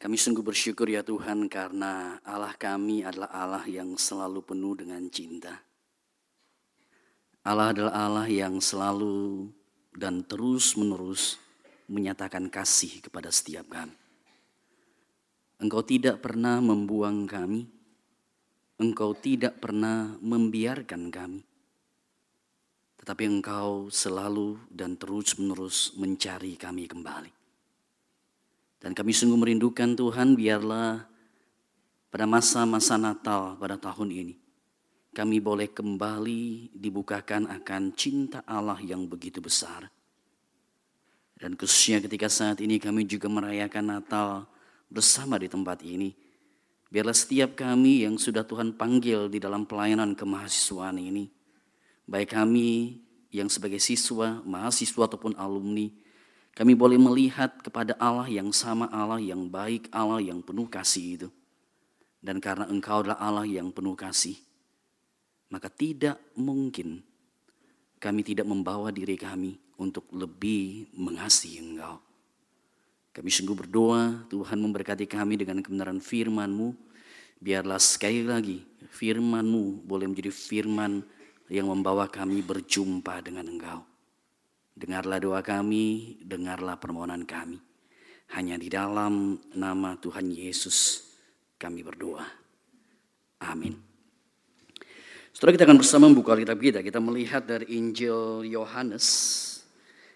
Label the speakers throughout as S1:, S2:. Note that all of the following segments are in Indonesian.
S1: Kami sungguh bersyukur ya Tuhan karena Allah kami adalah Allah yang selalu penuh dengan cinta. Allah adalah Allah yang selalu dan terus menerus menyatakan kasih kepada setiap kami. Engkau tidak pernah membuang kami. Engkau tidak pernah membiarkan kami. Tetapi engkau selalu dan terus menerus mencari kami kembali. Dan kami sungguh merindukan Tuhan biarlah pada masa-masa Natal pada tahun ini kami boleh kembali dibukakan akan cinta Allah yang begitu besar. Dan khususnya ketika saat ini kami juga merayakan Natal bersama di tempat ini. Biarlah setiap kami yang sudah Tuhan panggil di dalam pelayanan kemahasiswaan ini, baik kami yang sebagai siswa, mahasiswa ataupun alumni, kami boleh melihat kepada Allah yang sama, Allah yang baik, Allah yang penuh kasih itu. Dan karena engkau adalah Allah yang penuh kasih, maka tidak mungkin kami tidak membawa diri kami untuk lebih mengasihi engkau. Kami sungguh berdoa Tuhan memberkati kami dengan kebenaran firman-Mu. Biarlah sekali lagi firman-Mu boleh menjadi firman yang membawa kami berjumpa dengan Engkau. Dengarlah doa kami, dengarlah permohonan kami. Hanya di dalam nama Tuhan Yesus kami berdoa. Amin. Setelah kita akan bersama membuka Alkitab kita. Kita melihat dari Injil Yohanes.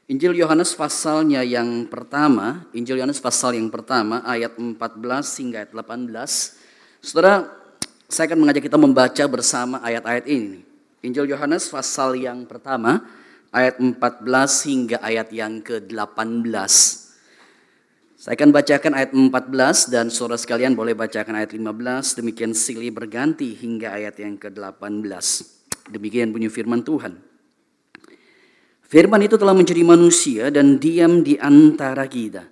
S1: Injil Yohanes pasalnya yang pertama. Injil Yohanes pasal yang pertama ayat 14 hingga ayat 18. Saudara, saya akan mengajak kita membaca bersama ayat-ayat ini. Injil Yohanes pasal yang pertama ayat 14 hingga ayat yang ke-18. Saya akan bacakan ayat 14 dan saudara sekalian boleh bacakan ayat 15. Demikian silih berganti hingga ayat yang ke-18. Demikian bunyi firman Tuhan. Firman itu telah menjadi manusia dan diam di antara kita.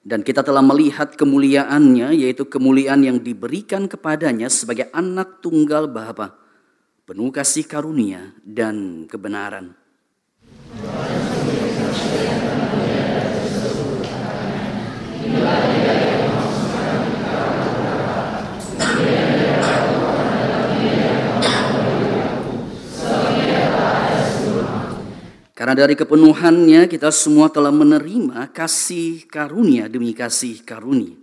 S1: Dan kita telah melihat kemuliaannya, yaitu kemuliaan yang diberikan kepadanya sebagai anak tunggal Bapa, penuh kasih karunia dan kebenaran. Karena dari kepenuhannya kita semua telah menerima kasih karunia demi kasih karunia.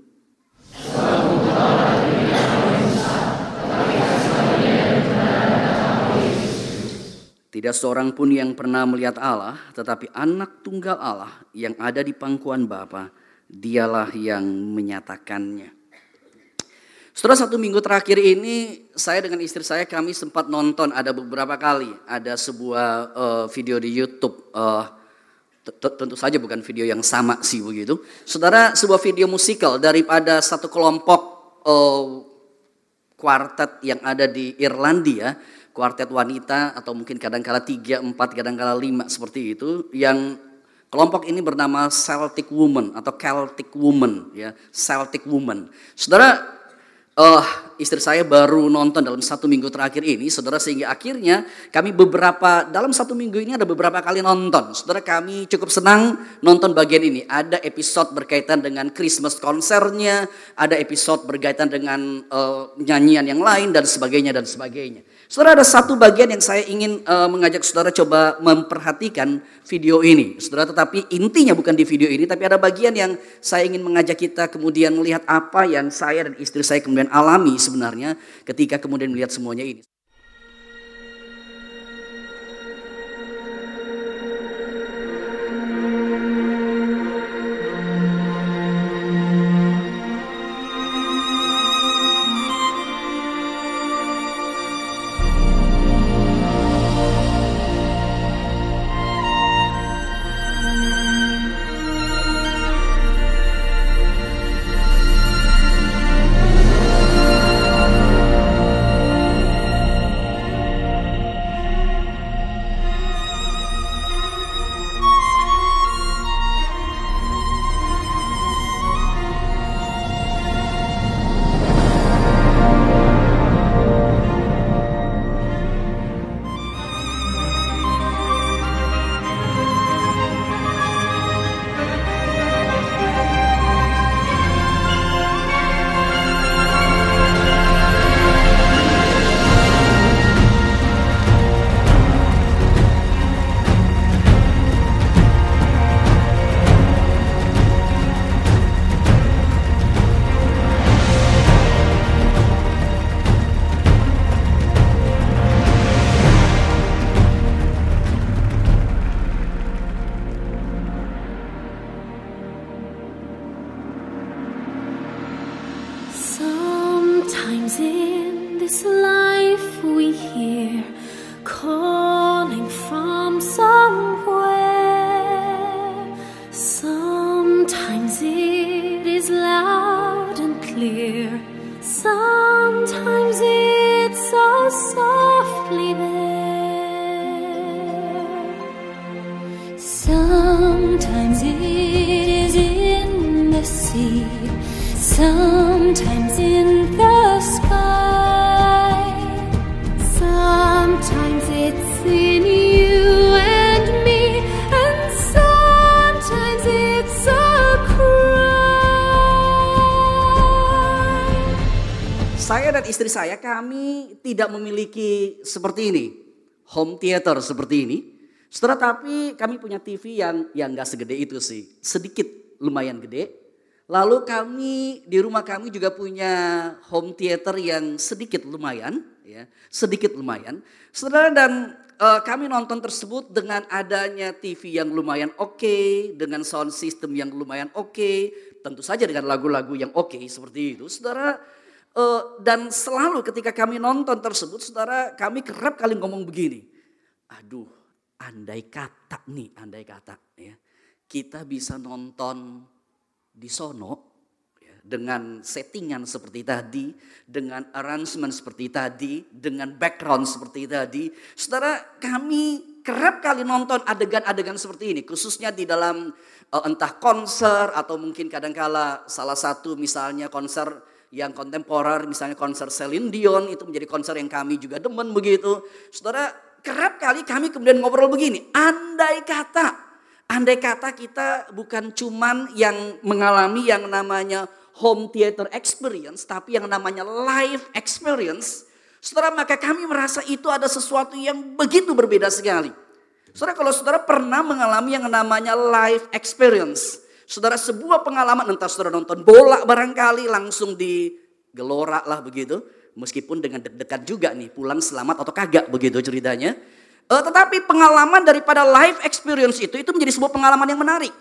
S1: Tidak seorang pun yang pernah melihat Allah, tetapi anak tunggal Allah yang ada di pangkuan Bapa, dialah yang menyatakannya. Setelah satu minggu terakhir ini, saya dengan istri saya kami sempat nonton ada beberapa kali ada sebuah uh, video di YouTube. Uh, tentu saja bukan video yang sama sih begitu. Saudara, sebuah video musikal daripada satu kelompok uh, kuartet yang ada di Irlandia kuartet wanita atau mungkin kadang-kala tiga, empat, kadang-kala lima seperti itu yang kelompok ini bernama Celtic Woman atau Celtic Woman ya Celtic Woman. Saudara uh, istri saya baru nonton dalam satu minggu terakhir ini, saudara sehingga akhirnya kami beberapa dalam satu minggu ini ada beberapa kali nonton. Saudara kami cukup senang nonton bagian ini. Ada episode berkaitan dengan Christmas konsernya, ada episode berkaitan dengan uh, nyanyian yang lain dan sebagainya dan sebagainya. Saudara ada satu bagian yang saya ingin uh, mengajak saudara coba memperhatikan video ini. Saudara tetapi intinya bukan di video ini tapi ada bagian yang saya ingin mengajak kita kemudian melihat apa yang saya dan istri saya kemudian alami sebenarnya ketika kemudian melihat semuanya ini.
S2: This life we hear. Calling
S1: dan istri saya kami tidak memiliki seperti ini. Home theater seperti ini. Setelah tapi kami punya TV yang yang nggak segede itu sih. Sedikit lumayan gede. Lalu kami di rumah kami juga punya home theater yang sedikit lumayan, ya, sedikit lumayan. Saudara dan eh, kami nonton tersebut dengan adanya TV yang lumayan oke, dengan sound system yang lumayan oke, tentu saja dengan lagu-lagu yang oke seperti itu. Saudara eh, dan selalu ketika kami nonton tersebut, saudara kami kerap kali ngomong begini, aduh, andai kata nih, andai kata ya, kita bisa nonton di sono ya, dengan settingan seperti tadi, dengan arrangement seperti tadi, dengan background seperti tadi. Saudara, kami kerap kali nonton adegan-adegan seperti ini, khususnya di dalam eh, entah konser atau mungkin kadangkala salah satu misalnya konser yang kontemporer, misalnya konser Celine Dion itu menjadi konser yang kami juga demen begitu. Saudara, kerap kali kami kemudian ngobrol begini, andai kata Andai kata kita bukan cuman yang mengalami yang namanya home theater experience, tapi yang namanya live experience, saudara maka kami merasa itu ada sesuatu yang begitu berbeda sekali. Saudara kalau saudara pernah mengalami yang namanya live experience, saudara sebuah pengalaman entah saudara nonton bola barangkali langsung di gelora lah begitu, meskipun dengan deg-degan juga nih pulang selamat atau kagak begitu ceritanya. Eh, tetapi pengalaman daripada life experience itu itu menjadi sebuah pengalaman yang menarik.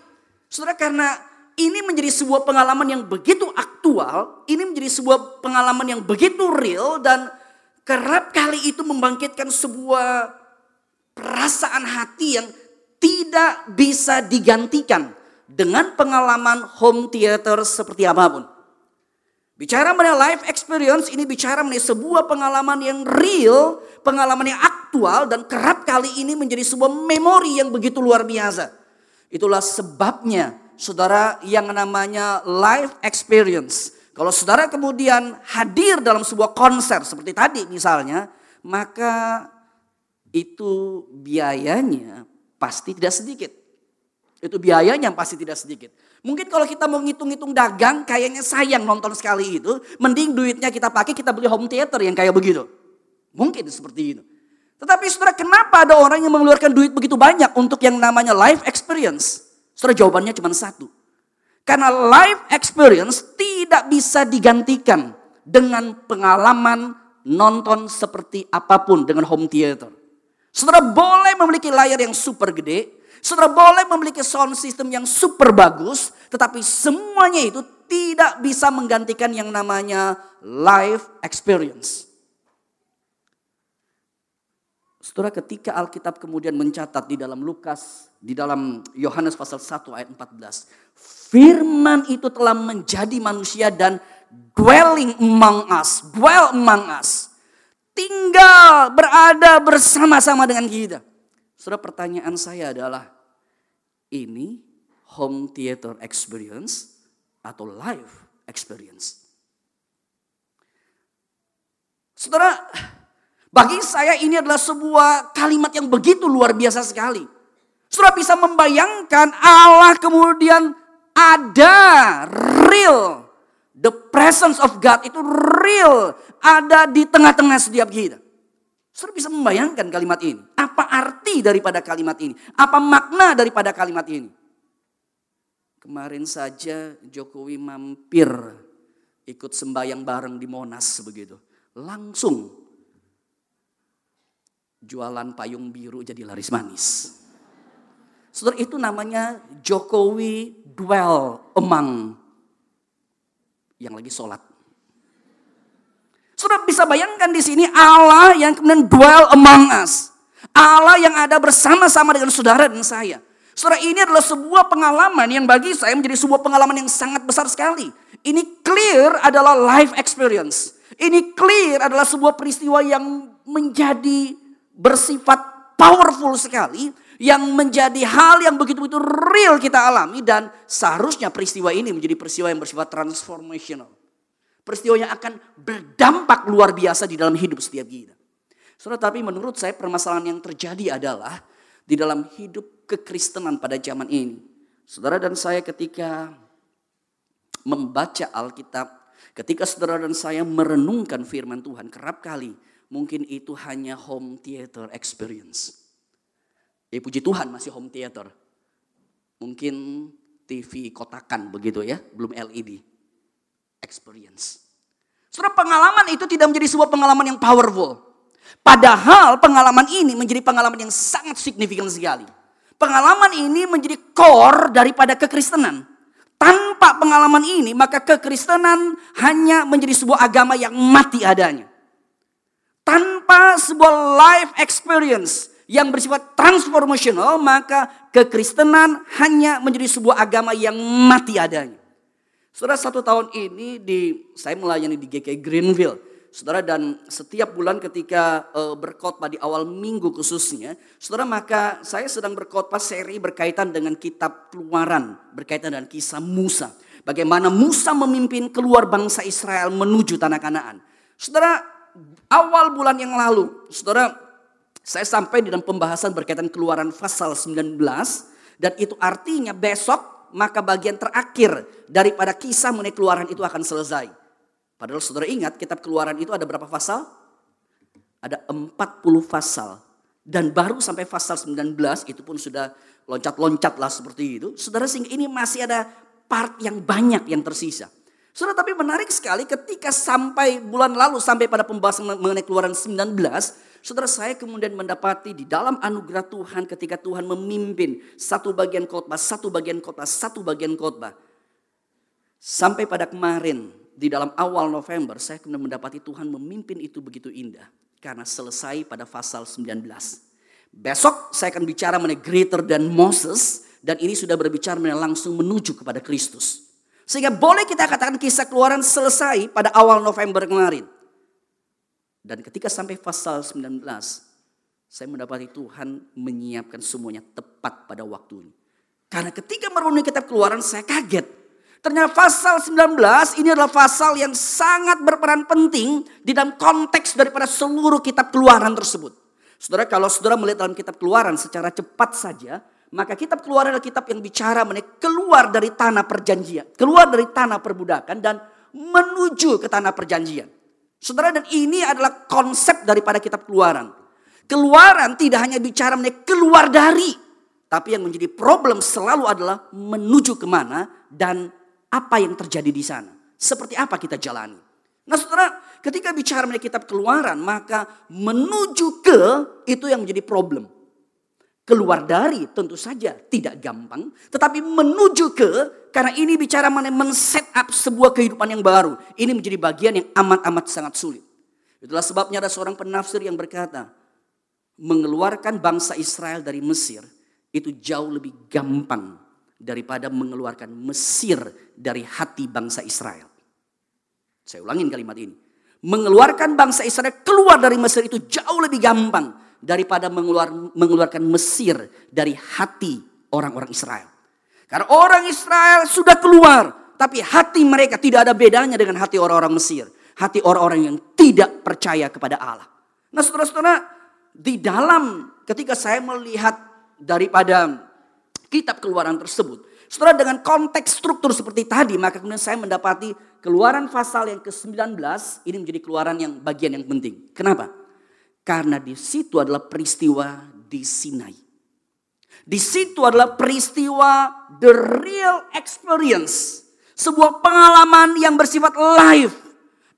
S1: Saudara karena ini menjadi sebuah pengalaman yang begitu aktual, ini menjadi sebuah pengalaman yang begitu real dan kerap kali itu membangkitkan sebuah perasaan hati yang tidak bisa digantikan dengan pengalaman home theater seperti apa pun. Bicara mengenai life experience ini bicara mengenai sebuah pengalaman yang real, pengalaman yang aktual dan kerap kali ini menjadi sebuah memori yang begitu luar biasa. Itulah sebabnya saudara yang namanya life experience. Kalau saudara kemudian hadir dalam sebuah konser seperti tadi misalnya, maka itu biayanya pasti tidak sedikit. Itu biayanya pasti tidak sedikit. Mungkin kalau kita mau ngitung-ngitung dagang, kayaknya sayang nonton sekali itu. Mending duitnya kita pakai, kita beli home theater yang kayak begitu. Mungkin seperti itu. Tetapi saudara, kenapa ada orang yang mengeluarkan duit begitu banyak untuk yang namanya life experience? Saudara, jawabannya cuma satu. Karena life experience tidak bisa digantikan dengan pengalaman nonton seperti apa pun dengan home theater. Saudara boleh memiliki layar yang super gede, Saudara boleh memiliki sound system yang super bagus, tetapi semuanya itu tidak bisa menggantikan yang namanya live experience. Saudara ketika Alkitab kemudian mencatat di dalam Lukas, di dalam Yohanes pasal 1 ayat 14. Firman itu telah menjadi manusia dan dwelling among us, dwell among us. Tinggal berada bersama-sama dengan kita. Saudara pertanyaan saya adalah, ini home theater experience atau live experience. Saudara, bagi saya ini adalah sebuah kalimat yang begitu luar biasa sekali. Saudara bisa membayangkan Allah kemudian ada real. The presence of God itu real. Ada di tengah-tengah setiap kita. Saudara bisa membayangkan kalimat ini. Apa arti daripada kalimat ini? Apa makna daripada kalimat ini? Kemarin saja Jokowi mampir ikut sembahyang bareng di Monas begitu. Langsung jualan payung biru jadi laris manis. Saudara itu namanya Jokowi dwell among yang lagi sholat. Saudara bisa bayangkan di sini Allah yang kemudian dwell among us. Allah yang ada bersama-sama dengan saudara dan saya. Saudara ini adalah sebuah pengalaman yang bagi saya menjadi sebuah pengalaman yang sangat besar sekali. Ini clear adalah life experience. Ini clear adalah sebuah peristiwa yang menjadi bersifat powerful sekali. Yang menjadi hal yang begitu-begitu real kita alami. Dan seharusnya peristiwa ini menjadi peristiwa yang bersifat transformational. Peristiwa yang akan berdampak luar biasa di dalam hidup setiap kita. Saudara, tapi menurut saya permasalahan yang terjadi adalah di dalam hidup kekristenan pada zaman ini. Saudara dan saya ketika membaca Alkitab, ketika saudara dan saya merenungkan firman Tuhan, kerap kali mungkin itu hanya home theater experience. Ya puji Tuhan masih home theater. Mungkin TV kotakan begitu ya, belum LED experience. Saudara pengalaman itu tidak menjadi sebuah pengalaman yang powerful. Padahal pengalaman ini menjadi pengalaman yang sangat signifikan sekali. Pengalaman ini menjadi core daripada kekristenan. Tanpa pengalaman ini maka kekristenan hanya menjadi sebuah agama yang mati adanya. Tanpa sebuah life experience yang bersifat transformational maka kekristenan hanya menjadi sebuah agama yang mati adanya. Saudara satu tahun ini di saya melayani di GK Greenville. Saudara dan setiap bulan ketika uh, berkhotbah di awal minggu khususnya, saudara maka saya sedang berkhotbah seri berkaitan dengan kitab Keluaran, berkaitan dengan kisah Musa. Bagaimana Musa memimpin keluar bangsa Israel menuju tanah Kanaan. Saudara, awal bulan yang lalu, saudara saya sampai di dalam pembahasan berkaitan Keluaran pasal 19 dan itu artinya besok maka bagian terakhir daripada kisah mengenai keluaran itu akan selesai. Padahal saudara ingat kitab keluaran itu ada berapa pasal? Ada 40 pasal. Dan baru sampai pasal 19 itu pun sudah loncat-loncat lah seperti itu. Saudara sehingga ini masih ada part yang banyak yang tersisa. Saudara tapi menarik sekali ketika sampai bulan lalu sampai pada pembahasan mengenai keluaran 19 Saudara saya kemudian mendapati di dalam anugerah Tuhan ketika Tuhan memimpin satu bagian khotbah, satu bagian khotbah, satu bagian khotbah. Sampai pada kemarin di dalam awal November saya kemudian mendapati Tuhan memimpin itu begitu indah karena selesai pada pasal 19. Besok saya akan bicara mengenai greater than Moses dan ini sudah berbicara mengenai langsung menuju kepada Kristus. Sehingga boleh kita katakan kisah keluaran selesai pada awal November kemarin. Dan ketika sampai pasal 19, saya mendapati Tuhan menyiapkan semuanya tepat pada waktunya. Karena ketika merenungi kitab keluaran saya kaget. Ternyata pasal 19 ini adalah pasal yang sangat berperan penting di dalam konteks daripada seluruh kitab keluaran tersebut. Saudara kalau saudara melihat dalam kitab keluaran secara cepat saja. Maka kitab keluaran adalah kitab yang bicara mengenai keluar dari tanah perjanjian. Keluar dari tanah perbudakan dan menuju ke tanah perjanjian. Saudara dan ini adalah konsep daripada kitab keluaran. Keluaran tidak hanya bicara mengenai keluar dari. Tapi yang menjadi problem selalu adalah menuju ke mana dan apa yang terjadi di sana. Seperti apa kita jalani. Nah saudara ketika bicara mengenai kitab keluaran maka menuju ke itu yang menjadi problem. Keluar dari tentu saja tidak gampang. Tetapi menuju ke, karena ini bicara mengenai men-set up sebuah kehidupan yang baru. Ini menjadi bagian yang amat-amat sangat sulit. Itulah sebabnya ada seorang penafsir yang berkata, mengeluarkan bangsa Israel dari Mesir itu jauh lebih gampang daripada mengeluarkan Mesir dari hati bangsa Israel. Saya ulangin kalimat ini. Mengeluarkan bangsa Israel keluar dari Mesir itu jauh lebih gampang daripada mengeluar, mengeluarkan Mesir dari hati orang-orang Israel. Karena orang Israel sudah keluar, tapi hati mereka tidak ada bedanya dengan hati orang-orang Mesir. Hati orang-orang yang tidak percaya kepada Allah. Nah saudara-saudara, di dalam ketika saya melihat daripada kitab keluaran tersebut. Saudara dengan konteks struktur seperti tadi, maka kemudian saya mendapati keluaran pasal yang ke-19 ini menjadi keluaran yang bagian yang penting. Kenapa? Karena di situ adalah peristiwa di Sinai. Di situ adalah peristiwa the real experience. Sebuah pengalaman yang bersifat live.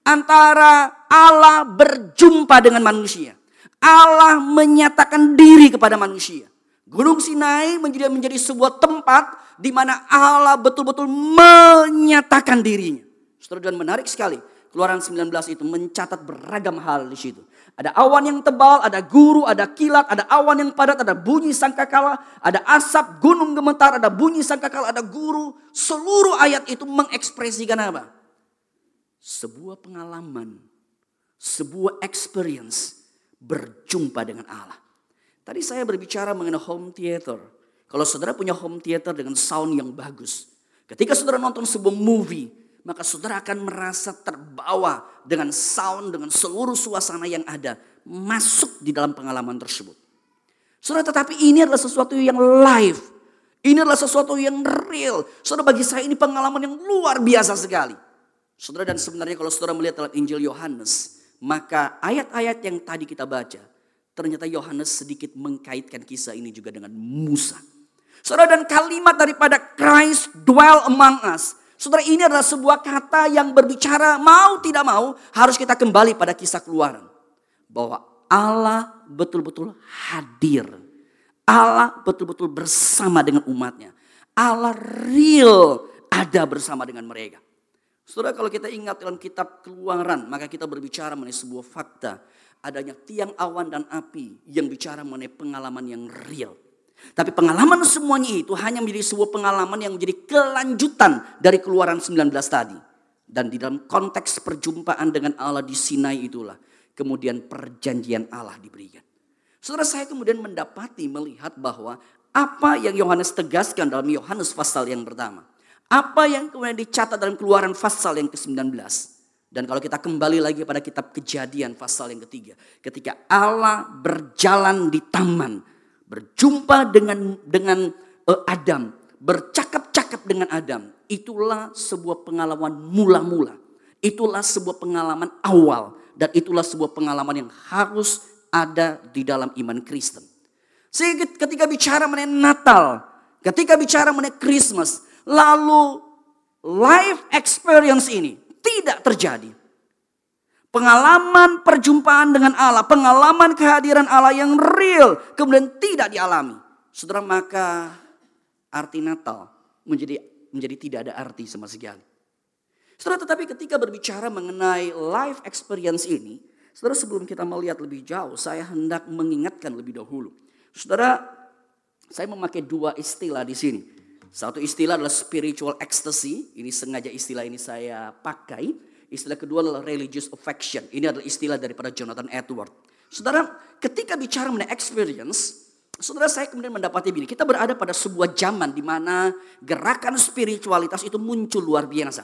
S1: Antara Allah berjumpa dengan manusia. Allah menyatakan diri kepada manusia. Gunung Sinai menjadi menjadi sebuah tempat di mana Allah betul-betul menyatakan dirinya. Saudara dan menarik sekali. Keluaran 19 itu mencatat beragam hal di situ. Ada awan yang tebal, ada guru, ada kilat, ada awan yang padat, ada bunyi sangkakala, ada asap gunung gemetar, ada bunyi sangkakala, ada guru. Seluruh ayat itu mengekspresikan apa? Sebuah pengalaman, sebuah experience berjumpa dengan Allah. Tadi saya berbicara mengenai home theater. Kalau saudara punya home theater dengan sound yang bagus. Ketika saudara nonton sebuah movie, maka saudara akan merasa terbawa dengan sound, dengan seluruh suasana yang ada. Masuk di dalam pengalaman tersebut. Saudara tetapi ini adalah sesuatu yang live. Ini adalah sesuatu yang real. Saudara bagi saya ini pengalaman yang luar biasa sekali. Saudara dan sebenarnya kalau saudara melihat dalam Injil Yohanes. Maka ayat-ayat yang tadi kita baca. Ternyata Yohanes sedikit mengkaitkan kisah ini juga dengan Musa. Saudara dan kalimat daripada Christ dwell among us Saudara ini adalah sebuah kata yang berbicara mau tidak mau harus kita kembali pada kisah keluaran. Bahwa Allah betul-betul hadir. Allah betul-betul bersama dengan umatnya. Allah real ada bersama dengan mereka. Saudara kalau kita ingat dalam kitab keluaran maka kita berbicara mengenai sebuah fakta. Adanya tiang awan dan api yang bicara mengenai pengalaman yang real. Tapi pengalaman semuanya itu hanya menjadi sebuah pengalaman yang menjadi kelanjutan dari keluaran 19 tadi. Dan di dalam konteks perjumpaan dengan Allah di Sinai itulah. Kemudian perjanjian Allah diberikan. Saudara saya kemudian mendapati melihat bahwa apa yang Yohanes tegaskan dalam Yohanes pasal yang pertama. Apa yang kemudian dicatat dalam keluaran pasal yang ke-19. Dan kalau kita kembali lagi pada kitab kejadian pasal yang ketiga. Ketika Allah berjalan di taman berjumpa dengan dengan uh, Adam, bercakap-cakap dengan Adam, itulah sebuah pengalaman mula-mula. Itulah sebuah pengalaman awal dan itulah sebuah pengalaman yang harus ada di dalam iman Kristen. Sehingga ketika bicara mengenai Natal, ketika bicara mengenai Christmas, lalu life experience ini tidak terjadi. Pengalaman perjumpaan dengan Allah, pengalaman kehadiran Allah yang real, kemudian tidak dialami. Saudara, maka arti Natal menjadi menjadi tidak ada arti sama sekali. Saudara, tetapi ketika berbicara mengenai life experience ini, saudara sebelum kita melihat lebih jauh, saya hendak mengingatkan lebih dahulu. Saudara, saya memakai dua istilah di sini. Satu istilah adalah spiritual ecstasy, ini sengaja istilah ini saya pakai. Istilah kedua adalah religious affection. Ini adalah istilah daripada Jonathan Edward. Saudara, ketika bicara mengenai experience, saudara saya kemudian mendapati begini. Kita berada pada sebuah zaman di mana gerakan spiritualitas itu muncul luar biasa.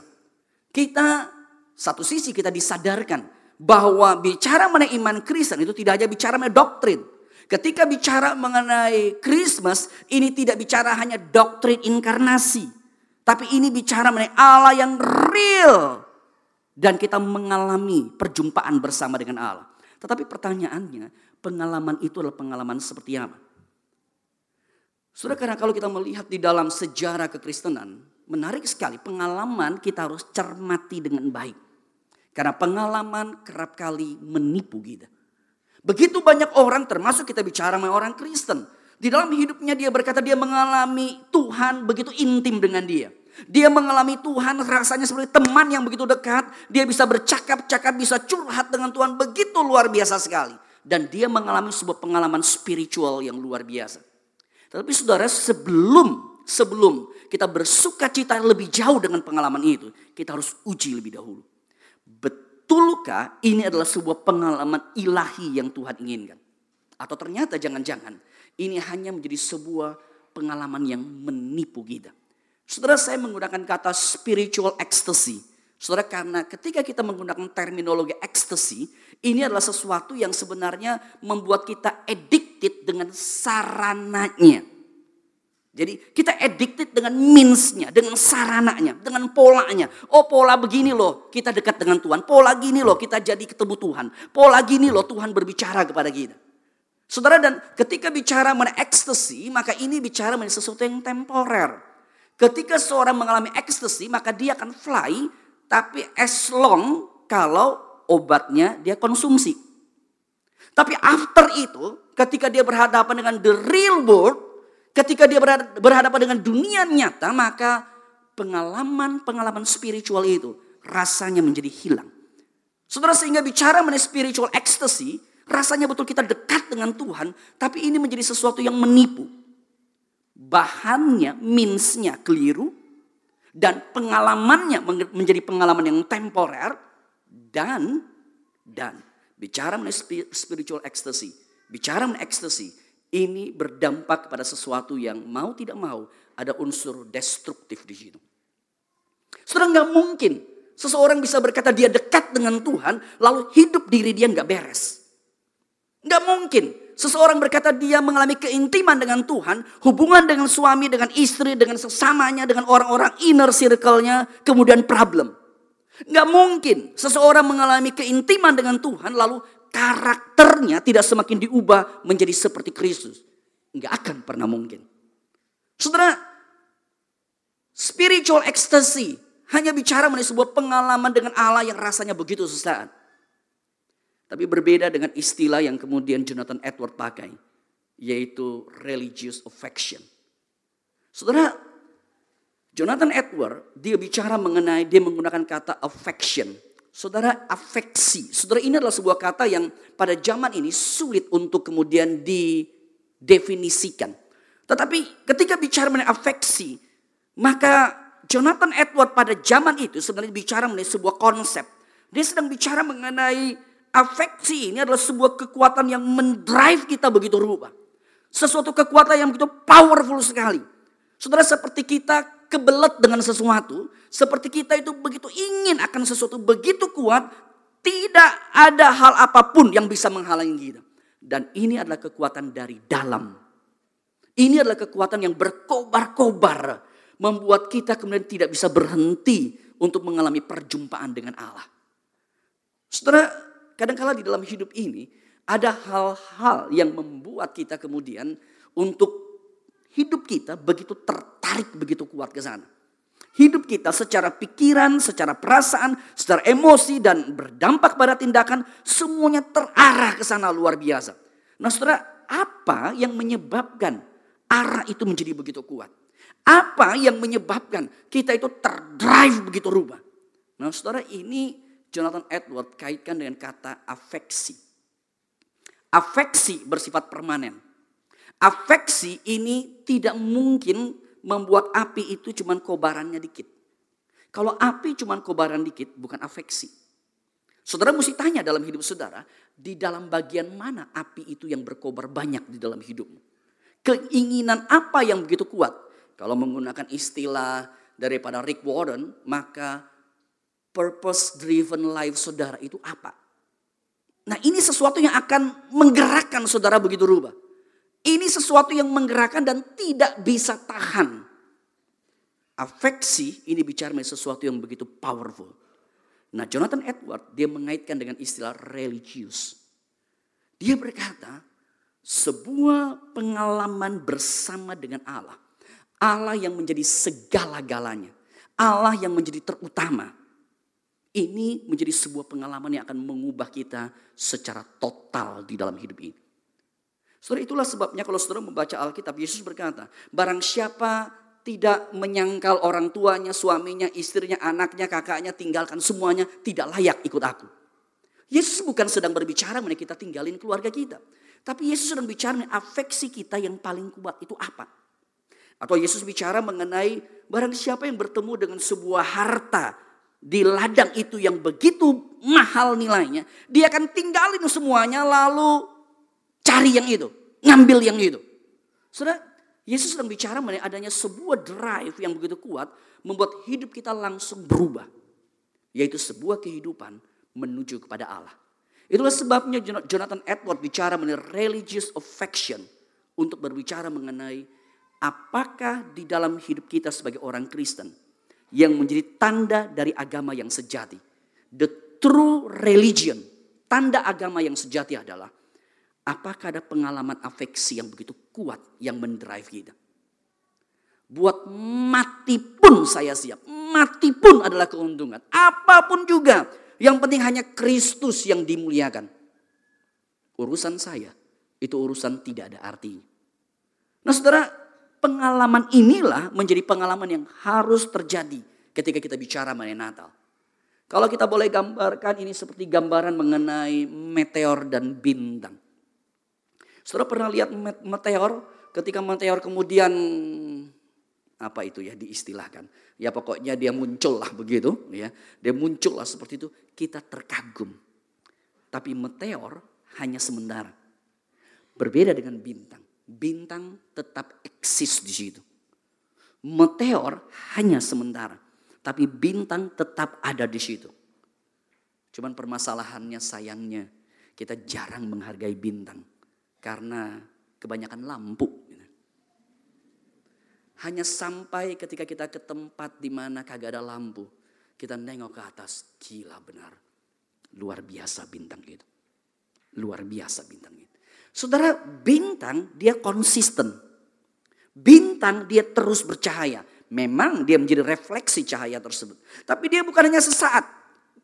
S1: Kita, satu sisi kita disadarkan bahwa bicara mengenai iman Kristen itu tidak hanya bicara mengenai doktrin. Ketika bicara mengenai Christmas, ini tidak bicara hanya doktrin inkarnasi. Tapi ini bicara mengenai Allah yang real dan kita mengalami perjumpaan bersama dengan Allah. Tetapi pertanyaannya, pengalaman itu adalah pengalaman seperti apa? Sudah karena kalau kita melihat di dalam sejarah kekristenan, menarik sekali pengalaman kita harus cermati dengan baik. Karena pengalaman kerap kali menipu kita. Begitu banyak orang termasuk kita bicara sama orang Kristen. Di dalam hidupnya dia berkata dia mengalami Tuhan begitu intim dengan dia. Dia mengalami Tuhan rasanya seperti teman yang begitu dekat. Dia bisa bercakap-cakap, bisa curhat dengan Tuhan begitu luar biasa sekali. Dan dia mengalami sebuah pengalaman spiritual yang luar biasa. Tapi saudara sebelum sebelum kita bersuka cita lebih jauh dengan pengalaman itu, kita harus uji lebih dahulu. Betulkah ini adalah sebuah pengalaman ilahi yang Tuhan inginkan? Atau ternyata jangan-jangan ini hanya menjadi sebuah pengalaman yang menipu kita. Saudara saya menggunakan kata spiritual ecstasy. Saudara karena ketika kita menggunakan terminologi ecstasy, ini adalah sesuatu yang sebenarnya membuat kita addicted dengan sarananya. Jadi kita addicted dengan meansnya, dengan sarananya, dengan polanya. Oh pola begini loh kita dekat dengan Tuhan. Pola gini loh kita jadi ketemu Tuhan. Pola gini loh Tuhan berbicara kepada kita. Saudara dan ketika bicara mengenai ecstasy maka ini bicara mengenai sesuatu yang temporer. Ketika seorang mengalami ekstasi maka dia akan fly tapi as long kalau obatnya dia konsumsi. Tapi after itu ketika dia berhadapan dengan the real world, ketika dia berhadapan dengan dunia nyata maka pengalaman-pengalaman spiritual itu rasanya menjadi hilang. Saudara sehingga bicara mengenai spiritual ecstasy, rasanya betul kita dekat dengan Tuhan, tapi ini menjadi sesuatu yang menipu. Bahannya, minsnya keliru, dan pengalamannya menjadi pengalaman yang temporer, dan dan bicara mengenai spiritual ecstasy, bicara mengenai ecstasy, ini berdampak pada sesuatu yang mau tidak mau ada unsur destruktif di situ. Saudara nggak mungkin seseorang bisa berkata dia dekat dengan Tuhan, lalu hidup diri dia nggak beres. Nggak mungkin seseorang berkata dia mengalami keintiman dengan Tuhan, hubungan dengan suami, dengan istri, dengan sesamanya, dengan orang-orang inner circle-nya, kemudian problem. Nggak mungkin seseorang mengalami keintiman dengan Tuhan, lalu karakternya tidak semakin diubah menjadi seperti Kristus. Nggak akan pernah mungkin. Saudara, spiritual ecstasy hanya bicara mengenai sebuah pengalaman dengan Allah yang rasanya begitu sesaat. Tapi berbeda dengan istilah yang kemudian Jonathan Edward pakai. Yaitu religious affection. Saudara, Jonathan Edward dia bicara mengenai, dia menggunakan kata affection. Saudara, afeksi. Saudara, ini adalah sebuah kata yang pada zaman ini sulit untuk kemudian didefinisikan. Tetapi ketika bicara mengenai afeksi, maka Jonathan Edward pada zaman itu sebenarnya bicara mengenai sebuah konsep. Dia sedang bicara mengenai afeksi ini adalah sebuah kekuatan yang mendrive kita begitu rupa. Sesuatu kekuatan yang begitu powerful sekali. Saudara seperti kita kebelet dengan sesuatu, seperti kita itu begitu ingin akan sesuatu begitu kuat, tidak ada hal apa pun yang bisa menghalangi kita. Dan ini adalah kekuatan dari dalam. Ini adalah kekuatan yang berkobar-kobar membuat kita kemudian tidak bisa berhenti untuk mengalami perjumpaan dengan Allah. Saudara, kadangkala di dalam hidup ini ada hal-hal yang membuat kita kemudian untuk hidup kita begitu tertarik begitu kuat ke sana. Hidup kita secara pikiran, secara perasaan, secara emosi dan berdampak pada tindakan semuanya terarah ke sana luar biasa. Nah, Saudara, apa yang menyebabkan arah itu menjadi begitu kuat? Apa yang menyebabkan kita itu terdrive begitu rubah? Nah saudara ini Jonathan Edward kaitkan dengan kata afeksi. Afeksi bersifat permanen. Afeksi ini tidak mungkin membuat api itu cuma kobarannya dikit. Kalau api cuma kobaran dikit bukan afeksi. Saudara mesti tanya dalam hidup saudara, di dalam bagian mana api itu yang berkobar banyak di dalam hidupmu? Keinginan apa yang begitu kuat kalau menggunakan istilah daripada Rick Warren, maka purpose driven life saudara itu apa? Nah ini sesuatu yang akan menggerakkan saudara begitu rubah. Ini sesuatu yang menggerakkan dan tidak bisa tahan. Afeksi ini bicara mengenai sesuatu yang begitu powerful. Nah Jonathan Edward dia mengaitkan dengan istilah religius. Dia berkata sebuah pengalaman bersama dengan Allah Allah yang menjadi segala-galanya. Allah yang menjadi terutama. Ini menjadi sebuah pengalaman yang akan mengubah kita secara total di dalam hidup ini. Saudara itulah sebabnya kalau saudara membaca Alkitab, Yesus berkata, barang siapa tidak menyangkal orang tuanya, suaminya, istrinya, anaknya, kakaknya, tinggalkan semuanya, tidak layak ikut aku. Yesus bukan sedang berbicara mengenai kita tinggalin keluarga kita. Tapi Yesus sedang bicara mengenai afeksi kita yang paling kuat itu apa? Atau Yesus bicara mengenai barang siapa yang bertemu dengan sebuah harta di ladang itu yang begitu mahal nilainya. Dia akan tinggalin semuanya lalu cari yang itu. Ngambil yang itu. Saudara, Yesus sedang bicara mengenai adanya sebuah drive yang begitu kuat. Membuat hidup kita langsung berubah. Yaitu sebuah kehidupan menuju kepada Allah. Itulah sebabnya Jonathan Edward bicara mengenai religious affection. Untuk berbicara mengenai apakah di dalam hidup kita sebagai orang Kristen yang menjadi tanda dari agama yang sejati. The true religion, tanda agama yang sejati adalah apakah ada pengalaman afeksi yang begitu kuat yang mendrive kita. Buat mati pun saya siap. Mati pun adalah keuntungan. Apa pun juga. Yang penting hanya Kristus yang dimuliakan. Urusan saya itu urusan tidak ada artinya. Nah saudara Pengalaman inilah menjadi pengalaman yang harus terjadi ketika kita bicara mengenai Natal. Kalau kita boleh gambarkan ini seperti gambaran mengenai meteor dan bintang. Saudara pernah lihat meteor? Ketika meteor kemudian apa itu ya diistilahkan. Ya pokoknya dia muncul lah begitu ya. Dia muncul lah seperti itu. Kita terkagum. Tapi meteor hanya sementara. Berbeda dengan bintang. Bintang tetap eksis di situ. Meteor hanya sementara. Tapi bintang tetap ada di situ. Cuman permasalahannya sayangnya kita jarang menghargai bintang. Karena kebanyakan lampu. Hanya sampai ketika kita ke tempat di mana kagak ada lampu. Kita nengok ke atas. Gila benar. Luar biasa bintang itu. Luar biasa bintang itu. Saudara bintang dia konsisten. Bintang dia terus bercahaya. Memang dia menjadi refleksi cahaya tersebut. Tapi dia bukan hanya sesaat.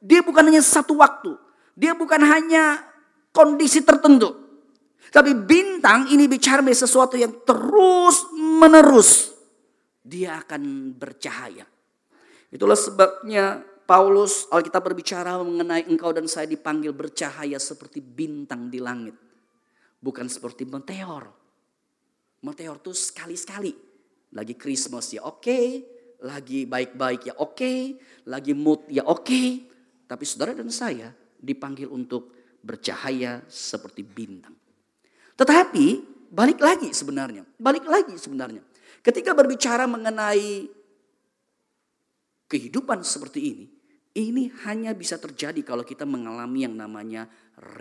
S1: Dia bukan hanya satu waktu. Dia bukan hanya kondisi tertentu. Tapi bintang ini bicara sesuatu yang terus menerus. Dia akan bercahaya. Itulah sebabnya Paulus Alkitab berbicara mengenai engkau dan saya dipanggil bercahaya seperti bintang di langit. Bukan seperti meteor. Meteor itu sekali-sekali lagi Christmas ya oke, okay. lagi baik-baik ya oke, okay. lagi mood ya oke. Okay. Tapi saudara dan saya dipanggil untuk bercahaya seperti bintang. Tetapi balik lagi sebenarnya, balik lagi sebenarnya. Ketika berbicara mengenai kehidupan seperti ini, ini hanya bisa terjadi kalau kita mengalami yang namanya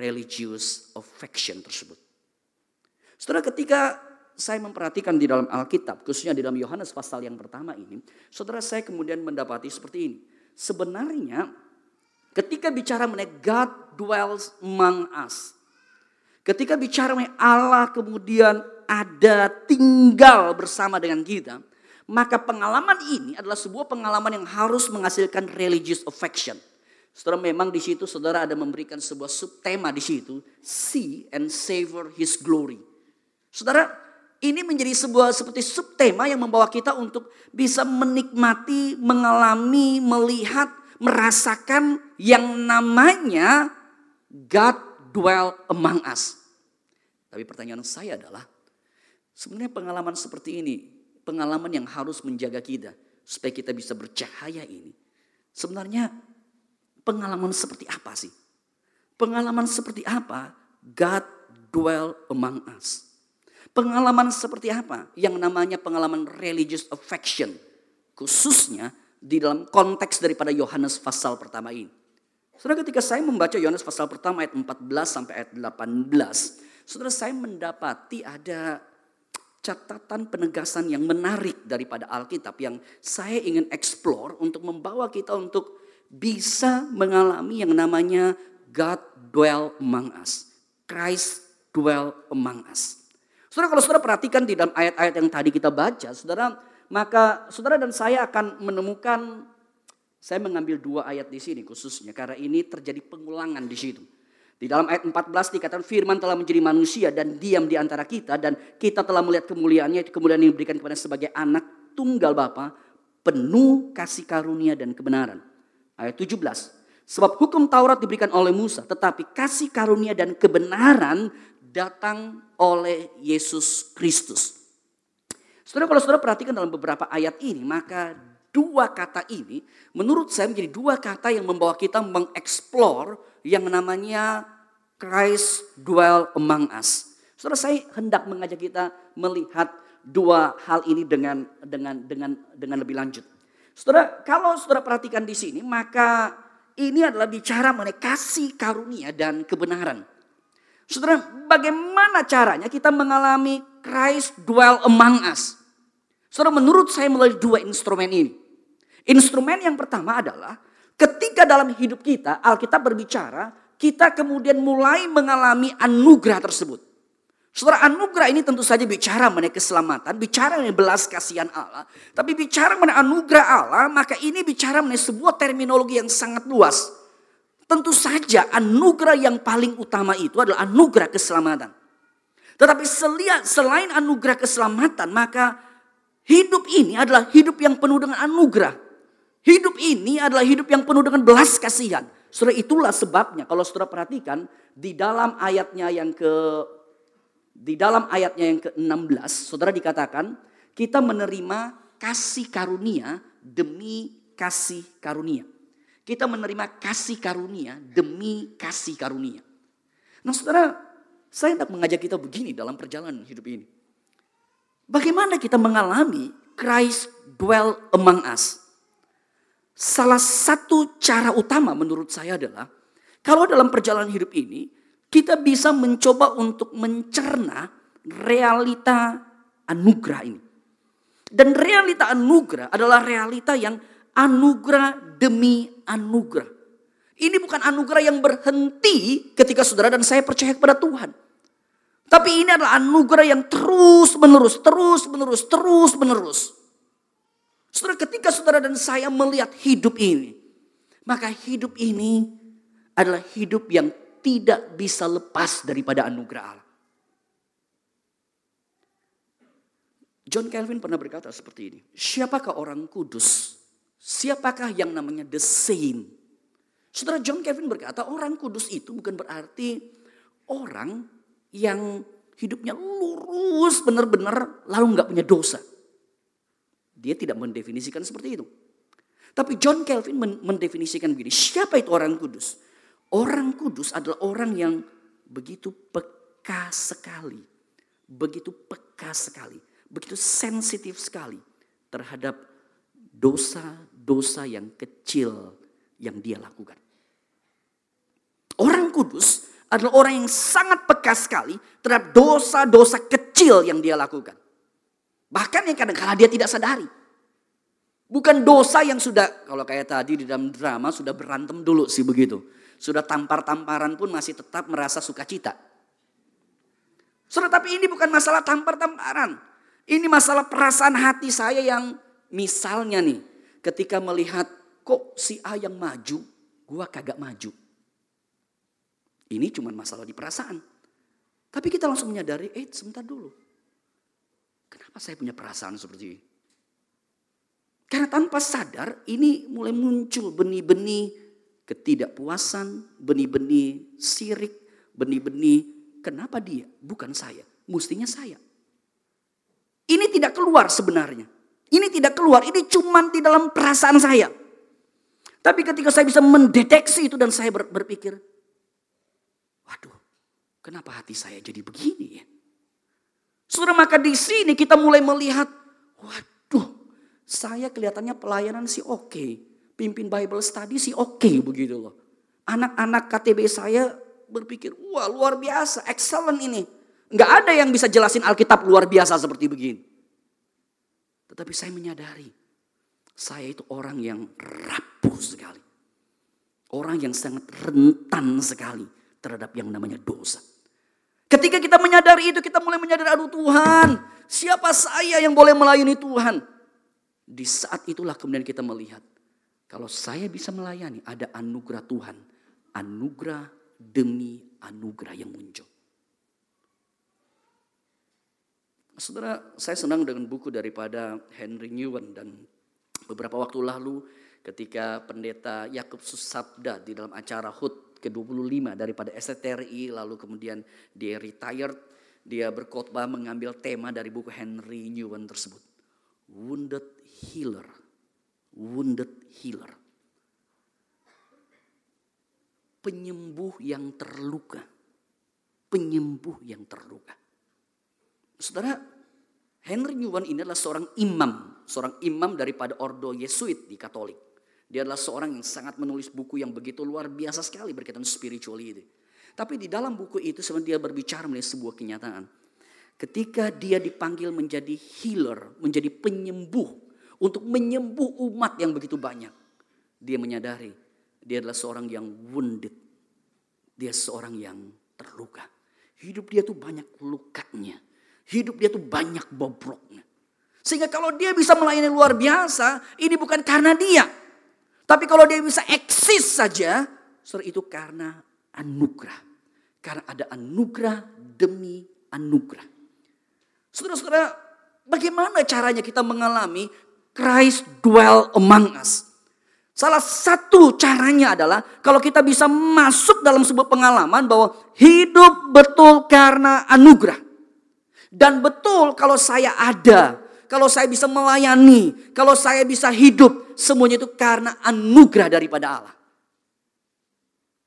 S1: religious affection tersebut. Saudara ketika saya memperhatikan di dalam Alkitab, khususnya di dalam Yohanes pasal yang pertama ini, saudara saya kemudian mendapati seperti ini. Sebenarnya ketika bicara mengenai God dwells among us. Ketika bicara mengenai Allah kemudian ada tinggal bersama dengan kita, maka pengalaman ini adalah sebuah pengalaman yang harus menghasilkan religious affection. Saudara memang di situ saudara ada memberikan sebuah subtema di situ, see and savor his glory. Saudara, ini menjadi sebuah seperti subtema yang membawa kita untuk bisa menikmati, mengalami, melihat, merasakan yang namanya God dwell among us. Tapi pertanyaan saya adalah, sebenarnya pengalaman seperti ini, pengalaman yang harus menjaga kita supaya kita bisa bercahaya ini. Sebenarnya pengalaman seperti apa sih? Pengalaman seperti apa God dwell among us? Pengalaman seperti apa? Yang namanya pengalaman religious affection. Khususnya di dalam konteks daripada Yohanes pasal pertama ini. Saudara ketika saya membaca Yohanes pasal pertama ayat 14 sampai ayat 18. Saudara saya mendapati ada catatan penegasan yang menarik daripada Alkitab yang saya ingin explore untuk membawa kita untuk bisa mengalami yang namanya God dwell among us. Christ dwell among us. Saudara kalau saudara perhatikan di dalam ayat-ayat yang tadi kita baca, saudara, maka saudara dan saya akan menemukan saya mengambil dua ayat di sini khususnya karena ini terjadi pengulangan di situ. Di dalam ayat 14 dikatakan firman telah menjadi manusia dan diam di antara kita dan kita telah melihat kemuliaannya, kemuliaan yang diberikan kepada sebagai anak tunggal Bapa, penuh kasih karunia dan kebenaran. Ayat 17. Sebab hukum Taurat diberikan oleh Musa, tetapi kasih karunia dan kebenaran datang oleh Yesus Kristus. Saudara kalau saudara perhatikan dalam beberapa ayat ini, maka dua kata ini menurut saya menjadi dua kata yang membawa kita mengeksplor yang namanya Christ dwell among us. Saudara saya hendak mengajak kita melihat dua hal ini dengan dengan dengan dengan lebih lanjut. Saudara, kalau saudara perhatikan di sini, maka ini adalah bicara mengenai kasih karunia dan kebenaran. Saudara, bagaimana caranya kita mengalami Christ dwell among us? Saudara, menurut saya melalui dua instrumen ini. Instrumen yang pertama adalah ketika dalam hidup kita Alkitab berbicara, kita kemudian mulai mengalami anugerah tersebut. Saudara, anugerah ini tentu saja bicara mengenai keselamatan, bicara mengenai belas kasihan Allah. Tapi bicara mengenai anugerah Allah, maka ini bicara mengenai sebuah terminologi yang sangat luas. Tentu saja anugerah yang paling utama itu adalah anugerah keselamatan. Tetapi selain anugerah keselamatan, maka hidup ini adalah hidup yang penuh dengan anugerah. Hidup ini adalah hidup yang penuh dengan belas kasihan. Saudara itulah sebabnya kalau saudara perhatikan di dalam ayatnya yang ke di dalam ayatnya yang ke-16 saudara dikatakan kita menerima kasih karunia demi kasih karunia. Kita menerima kasih karunia demi kasih karunia. Nah saudara, saya hendak mengajak kita begini dalam perjalanan hidup ini. Bagaimana kita mengalami Christ dwell among us? Salah satu cara utama menurut saya adalah kalau dalam perjalanan hidup ini kita bisa mencoba untuk mencerna realita anugerah ini. Dan realita anugerah adalah realita yang anugerah demi anugerah. Ini bukan anugerah yang berhenti ketika saudara dan saya percaya kepada Tuhan. Tapi ini adalah anugerah yang terus menerus, terus menerus, terus menerus. Saudara, ketika saudara dan saya melihat hidup ini, maka hidup ini adalah hidup yang tidak bisa lepas daripada anugerah Allah. John Calvin pernah berkata seperti ini, siapakah orang kudus? Siapakah yang namanya the same? Saudara John Calvin berkata orang kudus itu bukan berarti orang yang hidupnya lurus benar-benar lalu nggak punya dosa. Dia tidak mendefinisikan seperti itu. Tapi John Calvin mendefinisikan begini, siapa itu orang kudus? Orang kudus adalah orang yang begitu peka sekali. Begitu peka sekali. Begitu sensitif sekali terhadap dosa-dosa yang kecil yang dia lakukan. Orang kudus adalah orang yang sangat peka sekali terhadap dosa-dosa kecil yang dia lakukan. Bahkan yang kadang-kadang dia tidak sadari. Bukan dosa yang sudah, kalau kayak tadi di dalam drama sudah berantem dulu sih begitu. Sudah tampar-tamparan pun masih tetap merasa sukacita. Sudah tapi ini bukan masalah tampar-tamparan. Ini masalah perasaan hati saya yang misalnya nih. Ketika melihat kok si A yang maju, gua kagak maju. Ini cuma masalah di perasaan. Tapi kita langsung menyadari, eh sebentar dulu. Kenapa saya punya perasaan seperti ini? Karena tanpa sadar ini mulai muncul benih-benih ketidakpuasan, benih-benih sirik, benih-benih kenapa dia, bukan saya, mestinya saya. Ini tidak keluar sebenarnya. Ini tidak keluar, ini cuma di dalam perasaan saya. Tapi ketika saya bisa mendeteksi itu dan saya berpikir, waduh, kenapa hati saya jadi begini ya? Sudah maka di sini kita mulai melihat, waduh, saya kelihatannya pelayanan sih oke. Okay. Pimpin Bible study sih oke okay, begitu loh. Anak-anak KTB saya berpikir, wah luar biasa, excellent ini. Nggak ada yang bisa jelasin Alkitab luar biasa seperti begini. Tetapi saya menyadari, saya itu orang yang rapuh sekali. Orang yang sangat rentan sekali terhadap yang namanya dosa. Ketika kita menyadari itu, kita mulai menyadari, aduh Tuhan, siapa saya yang boleh melayani Tuhan? Di saat itulah kemudian kita melihat, kalau saya bisa melayani, ada anugerah Tuhan. Anugerah demi anugerah yang muncul. Saudara, saya senang dengan buku daripada Henry Newen dan beberapa waktu lalu ketika pendeta Yakub Susabda di dalam acara HUT ke-25 daripada STRI lalu kemudian dia retired dia berkhotbah mengambil tema dari buku Henry Newen tersebut. Wounded healer. Wounded healer. Penyembuh yang terluka. Penyembuh yang terluka. Saudara Henry Newen ini adalah seorang imam. Seorang imam daripada ordo Yesuit di Katolik dia adalah seorang yang sangat menulis buku yang begitu luar biasa sekali berkaitan spirituality. Tapi di dalam buku itu sebenarnya dia berbicara mengenai sebuah kenyataan. Ketika dia dipanggil menjadi healer, menjadi penyembuh. Untuk menyembuh umat yang begitu banyak. Dia menyadari dia adalah seorang yang wounded. Dia seorang yang terluka. Hidup dia tuh banyak lukanya. Hidup dia tuh banyak bobroknya. Sehingga kalau dia bisa melayani luar biasa, ini bukan karena dia. Tapi kalau dia bisa eksis saja, saudara itu karena anugerah. Karena ada anugerah demi anugerah. Saudara-saudara, bagaimana caranya kita mengalami Christ dwell among us? Salah satu caranya adalah kalau kita bisa masuk dalam sebuah pengalaman bahwa hidup betul karena anugerah. Dan betul kalau saya ada, kalau saya bisa melayani, kalau saya bisa hidup, semuanya itu karena anugerah daripada Allah.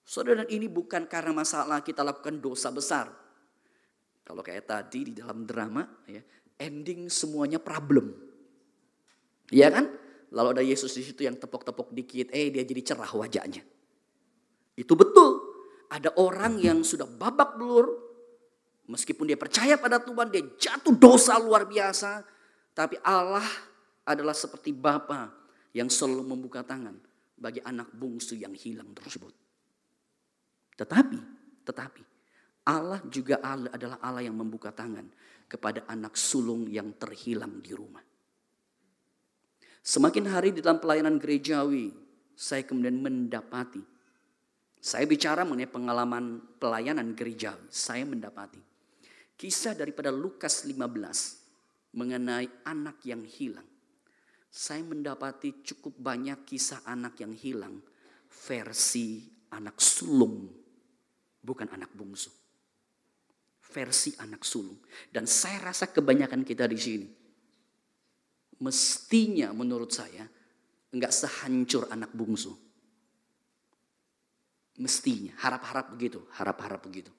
S1: Saudara, ini bukan karena masalah kita lakukan dosa besar. Kalau kayak tadi di dalam drama, ya, ending semuanya problem. Iya kan? Lalu ada Yesus di situ yang tepok-tepok dikit, eh dia jadi cerah wajahnya. Itu betul. Ada orang yang sudah babak belur, meskipun dia percaya pada Tuhan, dia jatuh dosa luar biasa. Tapi Allah adalah seperti Bapa yang selalu membuka tangan bagi anak bungsu yang hilang tersebut. Tetapi, tetapi Allah juga adalah Allah yang membuka tangan kepada anak sulung yang terhilang di rumah. Semakin hari di dalam pelayanan gerejawi, saya kemudian mendapati. Saya bicara mengenai pengalaman pelayanan gerejawi. Saya mendapati. Kisah daripada Lukas 15 mengenai anak yang hilang. Saya mendapati cukup banyak kisah anak yang hilang versi anak sulung, bukan anak bungsu. Versi anak sulung. Dan saya rasa kebanyakan kita di sini mestinya menurut saya enggak sehancur anak bungsu. Mestinya, harap-harap begitu, harap-harap begitu.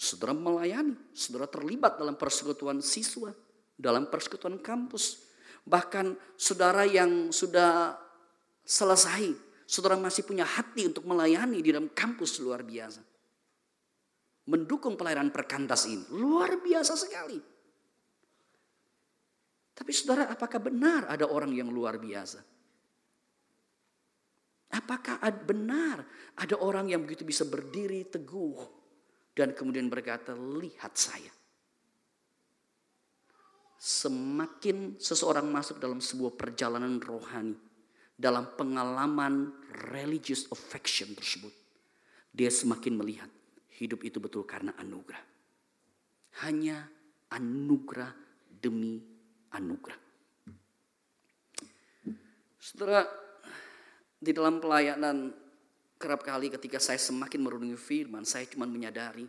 S1: Saudara melayani, saudara terlibat dalam persekutuan siswa, dalam persekutuan kampus. Bahkan saudara yang sudah selesai, saudara masih punya hati untuk melayani di dalam kampus luar biasa. Mendukung pelayanan perkantas ini, luar biasa sekali. Tapi saudara, apakah benar ada orang yang luar biasa? Apakah benar ada orang yang begitu bisa berdiri teguh dan kemudian berkata, "Lihat saya." Semakin seseorang masuk dalam sebuah perjalanan rohani, dalam pengalaman religious affection tersebut, dia semakin melihat hidup itu betul karena anugerah. Hanya anugerah demi anugerah. Setelah di dalam pelayanan kerap kali ketika saya semakin merundungi firman, saya cuma menyadari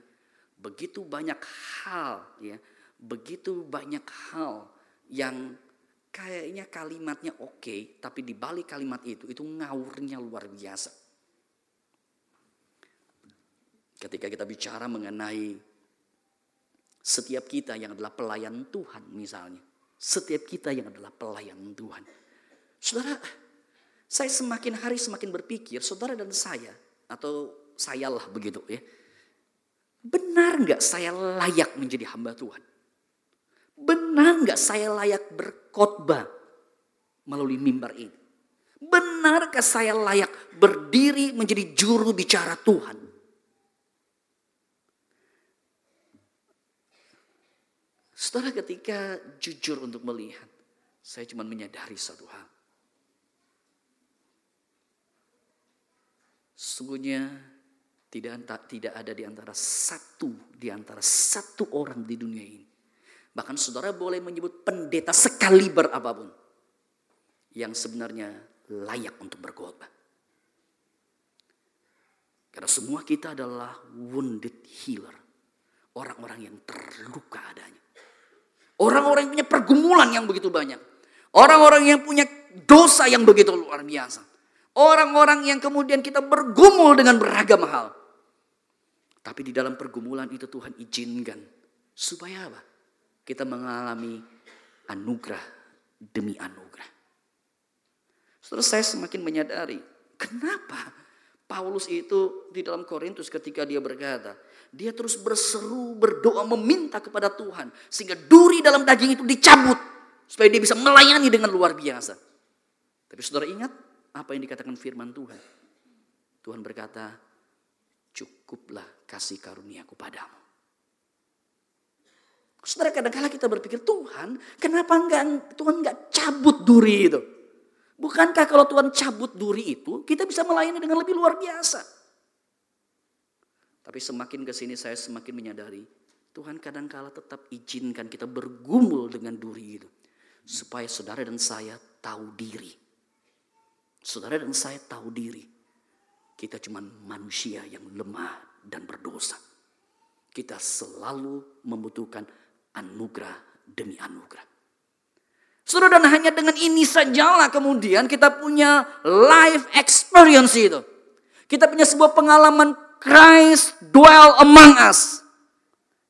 S1: begitu banyak hal ya, begitu banyak hal yang kayaknya kalimatnya oke, tapi di balik kalimat itu itu ngawurnya luar biasa. Ketika kita bicara mengenai setiap kita yang adalah pelayan Tuhan misalnya. Setiap kita yang adalah pelayan Tuhan. Saudara, saya semakin hari semakin berpikir, saudara dan saya, atau sayalah begitu ya. Benar nggak saya layak menjadi hamba Tuhan? Benar nggak saya layak berkhotbah melalui mimbar ini? Benarkah saya layak berdiri menjadi juru bicara Tuhan? Setelah ketika jujur untuk melihat, saya cuma menyadari satu hal. Sungguhnya tidak tidak ada di antara satu di antara satu orang di dunia ini. Bahkan saudara boleh menyebut pendeta sekaliber apa pun yang sebenarnya layak untuk berkhotbah. Karena semua kita adalah wounded healer. Orang-orang yang terluka adanya. Orang-orang yang punya pergumulan yang begitu banyak. Orang-orang yang punya dosa yang begitu luar biasa. Orang-orang yang kemudian kita bergumul dengan beragam hal. Tapi di dalam pergumulan itu Tuhan izinkan. Supaya apa? Kita mengalami anugerah demi anugerah. Setelah saya semakin menyadari. Kenapa Paulus itu di dalam Korintus ketika dia berkata. Dia terus berseru, berdoa, meminta kepada Tuhan. Sehingga duri dalam daging itu dicabut. Supaya dia bisa melayani dengan luar biasa. Tapi saudara ingat apa yang dikatakan firman Tuhan. Tuhan berkata, cukuplah kasih karuniaku padamu. Saudara kadang-kala kita berpikir, Tuhan kenapa enggak, Tuhan enggak cabut duri itu? Bukankah kalau Tuhan cabut duri itu, kita bisa melayani dengan lebih luar biasa? Tapi semakin ke sini saya semakin menyadari Tuhan kadangkala tetap izinkan kita bergumul dengan duri itu. Supaya saudara dan saya tahu diri. Saudara dan saya tahu diri. Kita cuma manusia yang lemah dan berdosa. Kita selalu membutuhkan anugerah demi anugerah. Saudara dan hanya dengan ini sajalah kemudian kita punya life experience itu. Kita punya sebuah pengalaman Christ dwell among us.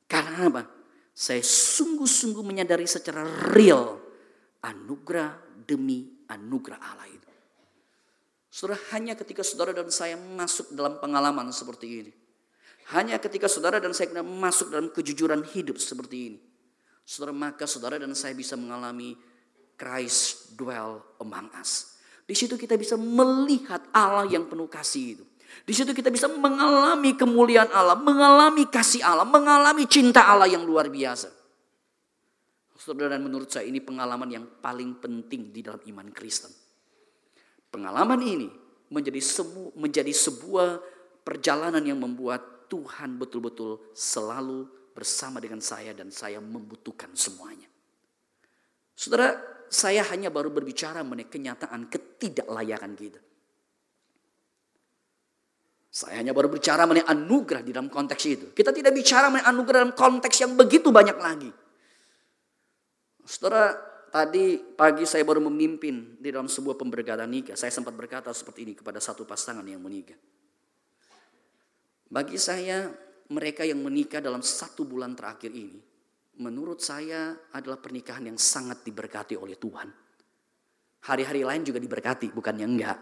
S1: Karena apa? Saya sungguh-sungguh menyadari secara real anugerah demi anugerah Allah itu. Saudara, hanya ketika saudara dan saya masuk dalam pengalaman seperti ini. Hanya ketika saudara dan saya masuk dalam kejujuran hidup seperti ini. Saudara, maka saudara dan saya bisa mengalami Christ dwell among us. Di situ kita bisa melihat Allah yang penuh kasih itu. Di situ kita bisa mengalami kemuliaan Allah, mengalami kasih Allah, mengalami cinta Allah yang luar biasa. Saudara dan menurut saya ini pengalaman yang paling penting di dalam iman Kristen. Pengalaman ini menjadi semu, menjadi sebuah perjalanan yang membuat Tuhan betul-betul selalu bersama dengan saya dan saya membutuhkan semuanya. Saudara, saya hanya baru berbicara mengenai kenyataan ketidaklayakan kita. Saya hanya baru bicara mengenai anugerah di dalam konteks itu. Kita tidak bicara mengenai anugerah dalam konteks yang begitu banyak lagi. Saudara, tadi pagi saya baru memimpin di dalam sebuah pemberkatan nikah. Saya sempat berkata seperti ini kepada satu pasangan yang menikah. Bagi saya, mereka yang menikah dalam satu bulan terakhir ini, menurut saya adalah pernikahan yang sangat diberkati oleh Tuhan. Hari-hari lain juga diberkati, bukannya enggak.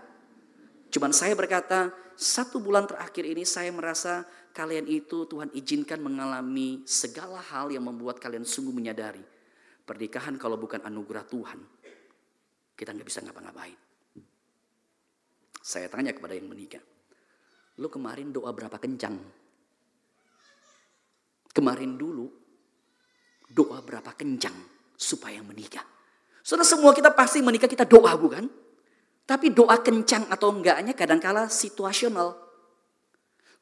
S1: Cuman saya berkata, satu bulan terakhir ini saya merasa kalian itu Tuhan izinkan mengalami segala hal yang membuat kalian sungguh menyadari Pernikahan kalau bukan anugerah Tuhan, kita nggak bisa ngapa-ngapain. Saya tanya kepada yang menikah, lu kemarin doa berapa kencang? Kemarin dulu doa berapa kencang supaya menikah? Saudara semua kita pasti menikah kita doa bukan? Tapi doa kencang atau enggaknya kadangkala situasional.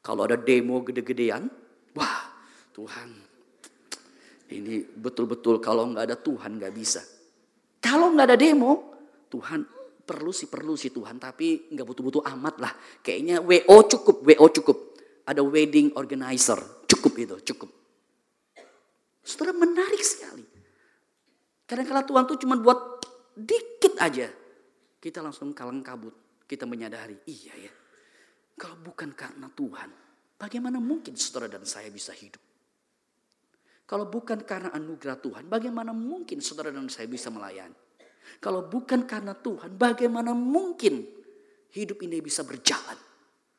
S1: Kalau ada demo gede-gedean, wah Tuhan ini betul-betul kalau nggak ada Tuhan nggak bisa. Kalau nggak ada demo, Tuhan perlu sih perlu sih Tuhan, tapi nggak butuh-butuh amat lah. Kayaknya WO cukup, WO cukup. Ada wedding organizer, cukup itu, cukup. Saudara menarik sekali. Kadang-kadang Tuhan tuh cuma buat dikit aja. Kita langsung kalang kabut. Kita menyadari, iya ya. Kalau bukan karena Tuhan, bagaimana mungkin saudara dan saya bisa hidup? Kalau bukan karena anugerah Tuhan, bagaimana mungkin saudara dan saya bisa melayani? Kalau bukan karena Tuhan, bagaimana mungkin hidup ini bisa berjalan?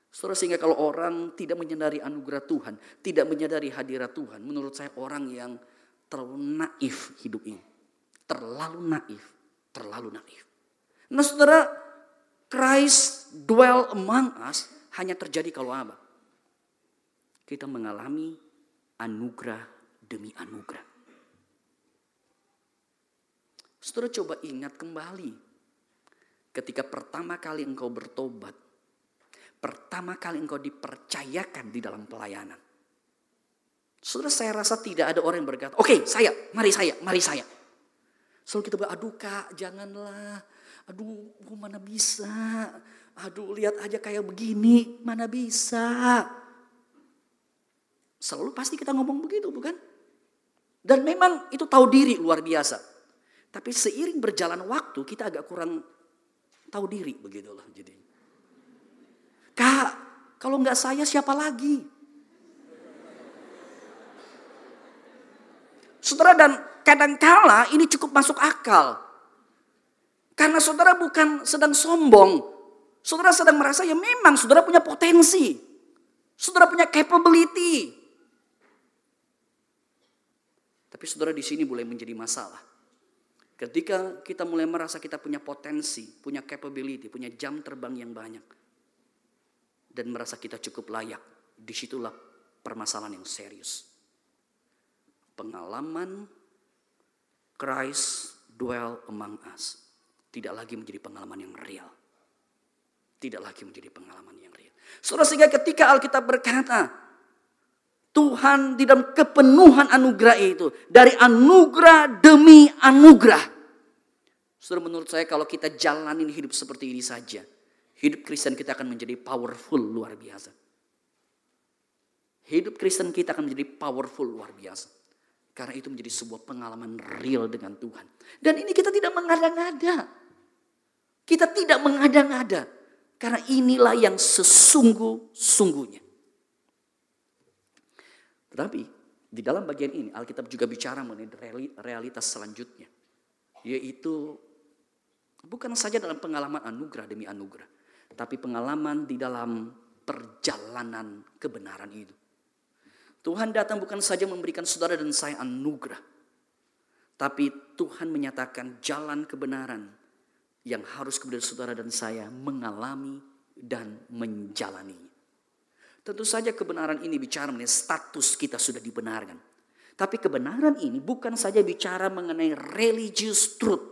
S1: Saudara sehingga kalau orang tidak menyadari anugerah Tuhan, tidak menyadari hadirat Tuhan, menurut saya orang yang terlalu naif hidup ini. Terlalu naif, terlalu naif. Nah saudara, Christ dwell among us hanya terjadi kalau apa? Kita mengalami anugerah demi anugerah. Saudara coba ingat kembali. Ketika pertama kali engkau bertobat. Pertama kali engkau dipercayakan di dalam pelayanan. Saudara saya rasa tidak ada orang yang berkata, oke okay, saya, mari saya, mari saya. Selalu kita bilang, aduh kak janganlah. Aduh mana bisa. Aduh lihat aja kayak begini, mana bisa. Selalu pasti kita ngomong begitu bukan? Dan memang itu tahu diri luar biasa. Tapi seiring berjalan waktu kita agak kurang tahu diri begitulah jadi. Kak, kalau nggak saya siapa lagi? Saudara dan kadangkala ini cukup masuk akal. Karena saudara bukan sedang sombong. Saudara sedang merasa ya memang saudara punya potensi. Saudara punya capability. Tapi saudara di sini mulai menjadi masalah. Ketika kita mulai merasa kita punya potensi, punya capability, punya jam terbang yang banyak. Dan merasa kita cukup layak. Di situlah permasalahan yang serius. Pengalaman Christ dwell among us. Tidak lagi menjadi pengalaman yang real. Tidak lagi menjadi pengalaman yang real. Saudara sehingga ketika Alkitab berkata, Tuhan di dalam kepenuhan anugerah itu. Dari anugerah demi anugerah. Saudara menurut saya kalau kita jalanin hidup seperti ini saja, hidup Kristen kita akan menjadi powerful luar biasa. Hidup Kristen kita akan menjadi powerful luar biasa. Karena itu menjadi sebuah pengalaman real dengan Tuhan. Dan ini kita tidak mengada-ngada. Kita tidak mengada-ngada. Karena inilah yang sesungguh-sungguhnya. Tetapi di dalam bagian ini Alkitab juga bicara mengenai realitas selanjutnya. Yaitu bukan saja dalam pengalaman anugerah demi anugerah. Tapi pengalaman di dalam perjalanan kebenaran itu. Tuhan datang bukan saja memberikan saudara dan saya anugerah. Tapi Tuhan menyatakan jalan kebenaran yang harus kemudian saudara dan saya mengalami dan menjalani. Tentu saja kebenaran ini bicara mengenai status kita sudah dibenarkan. Tapi kebenaran ini bukan saja bicara mengenai religious truth.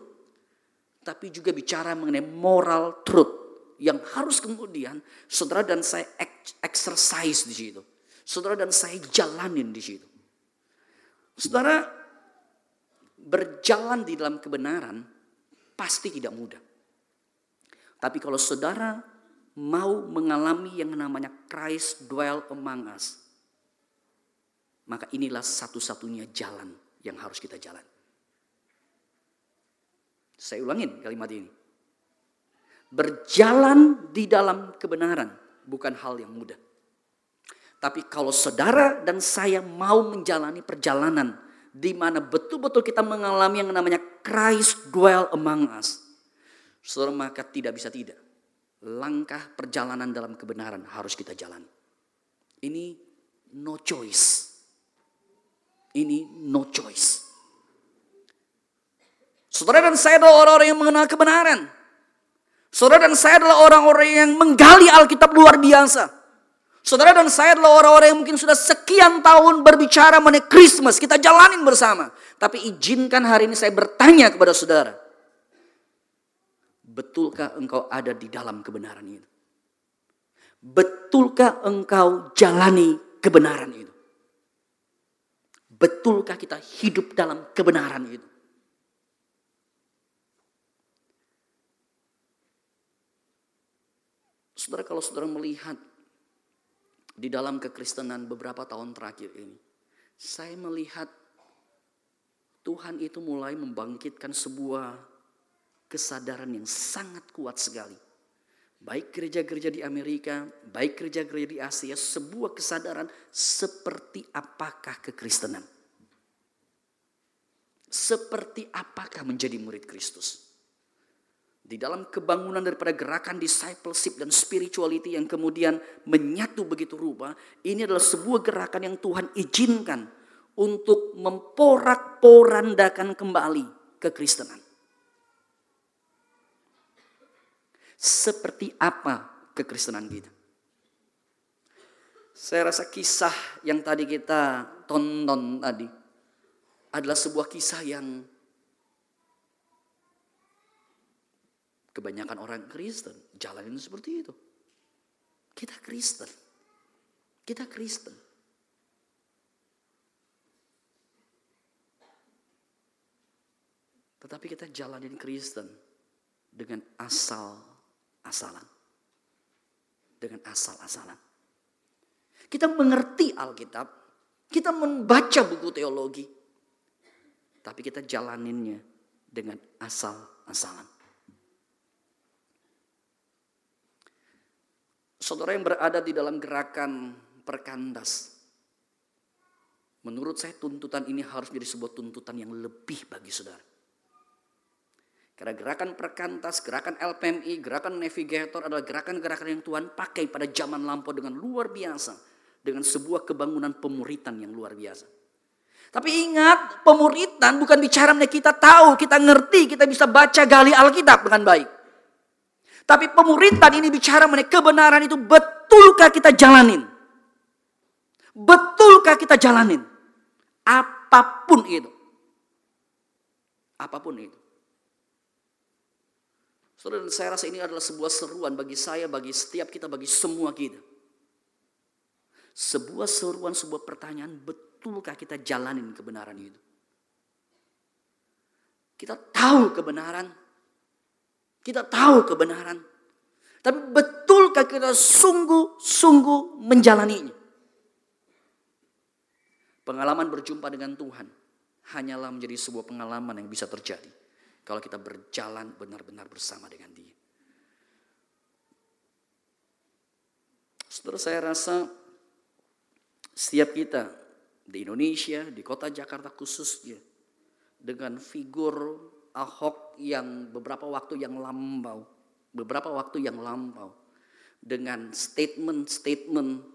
S1: Tapi juga bicara mengenai moral truth. Yang harus kemudian saudara dan saya exercise di situ Saudara dan saya jalanin di situ. Saudara berjalan di dalam kebenaran pasti tidak mudah. Tapi kalau saudara mau mengalami yang namanya Christ dwell among us, maka inilah satu-satunya jalan yang harus kita jalan. Saya ulangin kalimat ini. Berjalan di dalam kebenaran bukan hal yang mudah. Tapi kalau saudara dan saya mau menjalani perjalanan di mana betul-betul kita mengalami yang namanya Christ dwell among us. Saudara maka tidak bisa tidak. Langkah perjalanan dalam kebenaran harus kita jalani. Ini no choice. Ini no choice. Saudara dan saya adalah orang-orang yang mengenal kebenaran. Saudara dan saya adalah orang-orang yang menggali Alkitab luar biasa. Saudara dan saya adalah orang-orang yang mungkin sudah sekian tahun berbicara mengenai Christmas. Kita jalanin bersama. Tapi izinkan hari ini saya bertanya kepada saudara. Betulkah engkau ada di dalam kebenaran itu? Betulkah engkau jalani kebenaran itu? Betulkah kita hidup dalam kebenaran itu? Saudara kalau saudara melihat di dalam kekristenan beberapa tahun terakhir ini, saya melihat Tuhan itu mulai membangkitkan sebuah kesadaran yang sangat kuat sekali. Baik gereja-gereja di Amerika, baik gereja-gereja di Asia, sebuah kesadaran seperti apakah kekristenan. Seperti apakah menjadi murid Kristus di dalam kebangunan daripada gerakan discipleship dan spirituality yang kemudian menyatu begitu rupa, ini adalah sebuah gerakan yang Tuhan izinkan untuk memporak-porandakan kembali kekristenan. Seperti apa kekristenan kita? Saya rasa kisah yang tadi kita tonton tadi adalah sebuah kisah yang Kebanyakan orang Kristen jalanin seperti itu. Kita Kristen. Kita Kristen. Tetapi kita jalanin Kristen dengan asal-asalan. Dengan asal-asalan. Kita mengerti Alkitab, kita membaca buku teologi, tapi kita jalaninnya dengan asal-asalan. Saudara yang berada di dalam gerakan perkandas. Menurut saya tuntutan ini harus menjadi sebuah tuntutan yang lebih bagi saudara. Karena gerakan perkantas, gerakan LPMI, gerakan navigator adalah gerakan-gerakan yang Tuhan pakai pada zaman lampau dengan luar biasa. Dengan sebuah kebangunan pemuritan yang luar biasa. Tapi ingat, pemuritan bukan bicara kita tahu, kita ngerti, kita bisa baca gali Alkitab dengan baik. Tapi pemuritan ini bicara mengenai kebenaran itu betulkah kita jalanin? Betulkah kita jalanin? Apa pun itu. Apa pun itu. Saudara, saya rasa ini adalah sebuah seruan bagi saya, bagi setiap kita, bagi semua kita. Sebuah seruan, sebuah pertanyaan, betulkah kita jalanin kebenaran itu? Kita tahu kebenaran, Kita tahu kebenaran. Tapi betulkah kita sungguh-sungguh menjalaninya? Pengalaman berjumpa dengan Tuhan hanyalah menjadi sebuah pengalaman yang bisa terjadi kalau kita berjalan benar-benar bersama dengan Dia. Saudara saya rasa setiap kita di Indonesia, di kota Jakarta khususnya, dengan figur Ahok yang beberapa waktu yang lampau, beberapa waktu yang lampau, dengan statement-statement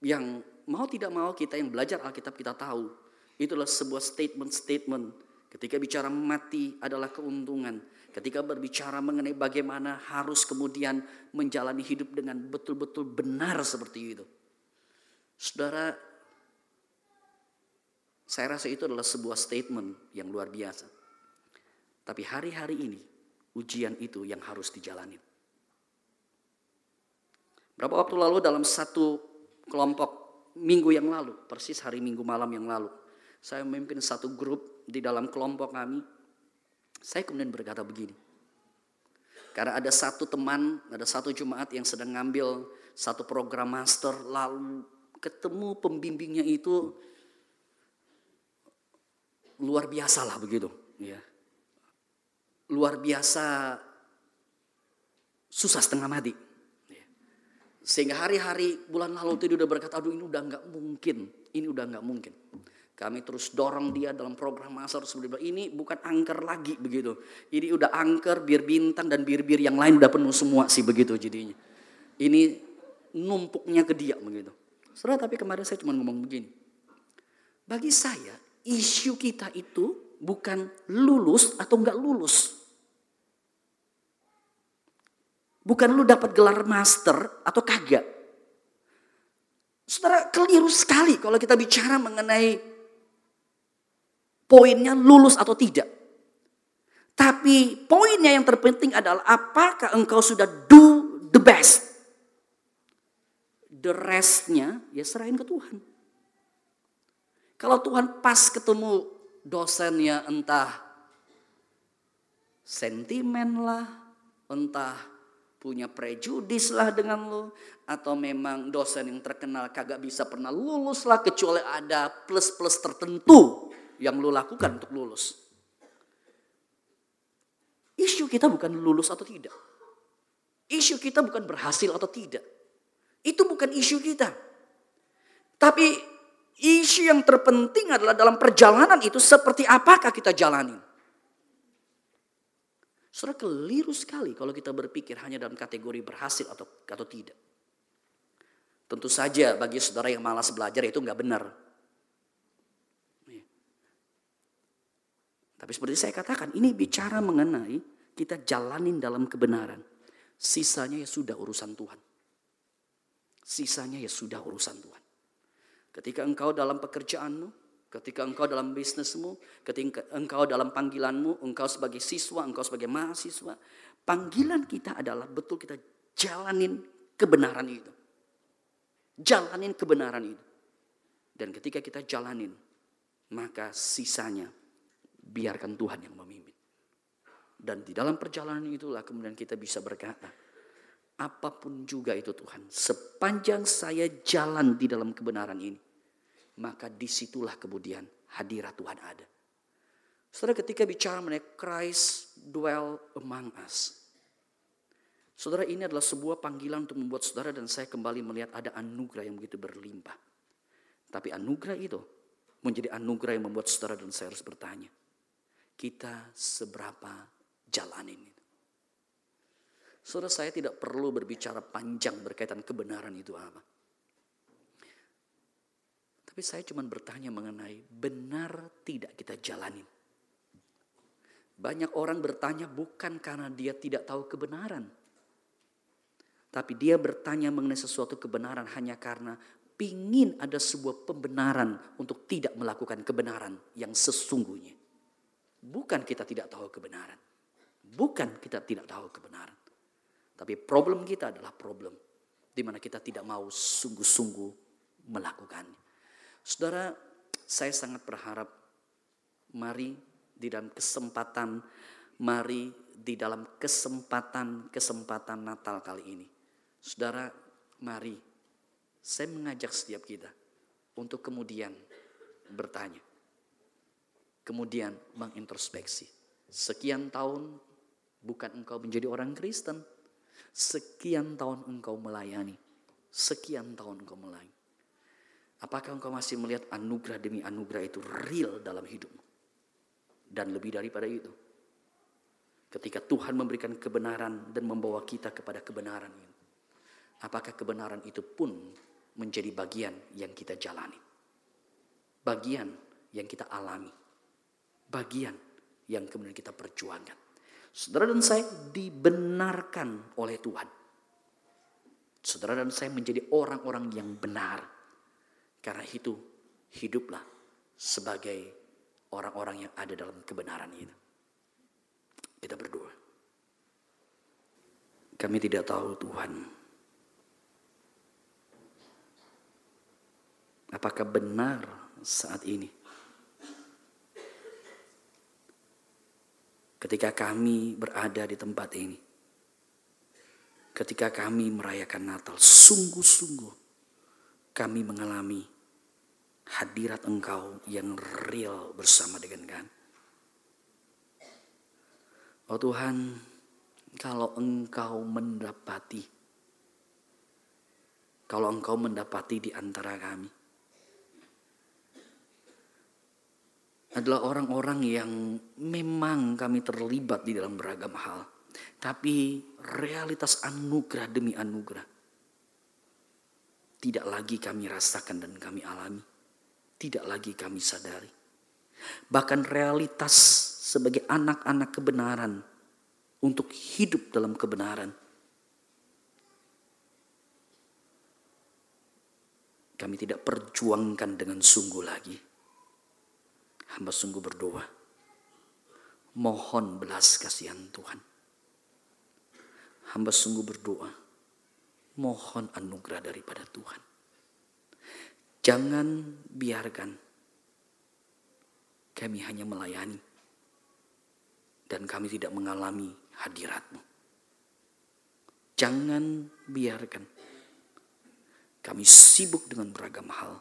S1: yang mau tidak mau kita yang belajar Alkitab kita tahu, itulah sebuah statement-statement ketika bicara mati adalah keuntungan, ketika berbicara mengenai bagaimana harus kemudian menjalani hidup dengan betul-betul benar seperti itu. Saudara, saya rasa itu adalah sebuah statement yang luar biasa. Tapi hari-hari ini ujian itu yang harus dijalani. Berapa waktu lalu dalam satu kelompok minggu yang lalu, persis hari minggu malam yang lalu, saya memimpin satu grup di dalam kelompok kami. Saya kemudian berkata begini. Karena ada satu teman, ada satu jemaat yang sedang ngambil satu program master, lalu ketemu pembimbingnya itu luar biasa lah begitu. Ya luar biasa susah setengah mati. Sehingga hari-hari bulan lalu itu dia udah berkata, aduh ini udah nggak mungkin, ini udah nggak mungkin. Kami terus dorong dia dalam program masar sebelum ini bukan angker lagi begitu. Ini udah angker, bir bintang dan bir-bir yang lain udah penuh semua sih begitu jadinya. Ini numpuknya ke dia begitu. Setelah tapi kemarin saya cuma ngomong begini. Bagi saya isu kita itu bukan lulus atau enggak lulus. Bukan lu dapat gelar master atau kagak. Saudara keliru sekali kalau kita bicara mengenai poinnya lulus atau tidak. Tapi poinnya yang terpenting adalah apakah engkau sudah do the best. The restnya ya serahin ke Tuhan. Kalau Tuhan pas ketemu dosennya entah sentimen lah, entah punya prejudis lah dengan lo atau memang dosen yang terkenal kagak bisa pernah lulus lah kecuali ada plus-plus tertentu yang lo lakukan untuk lulus. Isu kita bukan lulus atau tidak. Isu kita bukan berhasil atau tidak. Itu bukan isu kita. Tapi isu yang terpenting adalah dalam perjalanan itu seperti apakah kita jalani. Saudara keliru sekali kalau kita berpikir hanya dalam kategori berhasil atau atau tidak. Tentu saja bagi saudara yang malas belajar itu nggak benar. Iya. Tapi seperti saya katakan, ini bicara mengenai kita jalanin dalam kebenaran. Sisanya ya sudah urusan Tuhan. Sisanya ya sudah urusan Tuhan. Ketika engkau dalam pekerjaanmu, Ketika engkau dalam bisnismu, ketika engkau dalam panggilanmu, engkau sebagai siswa, engkau sebagai mahasiswa, panggilan kita adalah betul kita jalanin kebenaran itu. Jalanin kebenaran itu. Dan ketika kita jalanin, maka sisanya biarkan Tuhan yang memimpin. Dan di dalam perjalanan itulah kemudian kita bisa berkata, apa pun juga itu Tuhan, sepanjang saya jalan di dalam kebenaran ini, maka di situlah kemudian hadirat Tuhan ada. Saudara ketika bicara mengenai Christ dwell among us. Saudara ini adalah sebuah panggilan untuk membuat saudara dan saya kembali melihat ada anugerah yang begitu berlimpah. Tapi anugerah itu menjadi anugerah yang membuat saudara dan saya harus bertanya. Kita seberapa jalan ini? Saudara saya tidak perlu berbicara panjang berkaitan kebenaran itu apa. Tapi saya cuma bertanya mengenai benar tidak kita jalani. Banyak orang bertanya bukan karena dia tidak tahu kebenaran. Tapi dia bertanya mengenai sesuatu kebenaran hanya karena pingin ada sebuah pembenaran untuk tidak melakukan kebenaran yang sesungguhnya. Bukan kita tidak tahu kebenaran. Bukan kita tidak tahu kebenaran. Tapi problem kita adalah problem di mana kita tidak mau sungguh-sungguh melakukannya. Saudara, saya sangat berharap mari di dalam kesempatan mari di dalam kesempatan-kesempatan Natal kali ini. Saudara, mari saya mengajak setiap kita untuk kemudian bertanya. Kemudian mengintrospeksi. Sekian tahun bukan engkau menjadi orang Kristen. Sekian tahun engkau melayani. Sekian tahun engkau melayani. Apakah engkau masih melihat anugerah demi anugerah itu real dalam hidupmu? Dan lebih daripada itu. Ketika Tuhan memberikan kebenaran dan membawa kita kepada kebenaran ini. Apakah kebenaran itu pun menjadi bagian yang kita jalani? Bagian yang kita alami. Bagian yang kemudian kita perjuangkan. Saudara dan saya dibenarkan oleh Tuhan. Saudara dan saya menjadi orang-orang yang benar karena itu hiduplah sebagai orang-orang yang ada dalam kebenaran itu. Kita berdoa. Kami tidak tahu Tuhan. Apakah benar saat ini? Ketika kami berada di tempat ini. Ketika kami merayakan Natal. Sungguh-sungguh kami mengalami hadirat engkau yang real bersama dengan kami. Oh Tuhan, kalau engkau mendapati, kalau engkau mendapati di antara kami, adalah orang-orang yang memang kami terlibat di dalam beragam hal. Tapi realitas anugerah demi anugerah tidak lagi kami rasakan dan kami alami tidak lagi kami sadari. Bahkan realitas sebagai anak-anak kebenaran untuk hidup dalam kebenaran. Kami tidak perjuangkan dengan sungguh lagi. Hamba sungguh berdoa. Mohon belas kasihan Tuhan. Hamba sungguh berdoa. Mohon anugerah daripada Tuhan Jangan biarkan kami hanya melayani dan kami tidak mengalami hadiratmu. Jangan biarkan kami sibuk dengan beragam hal,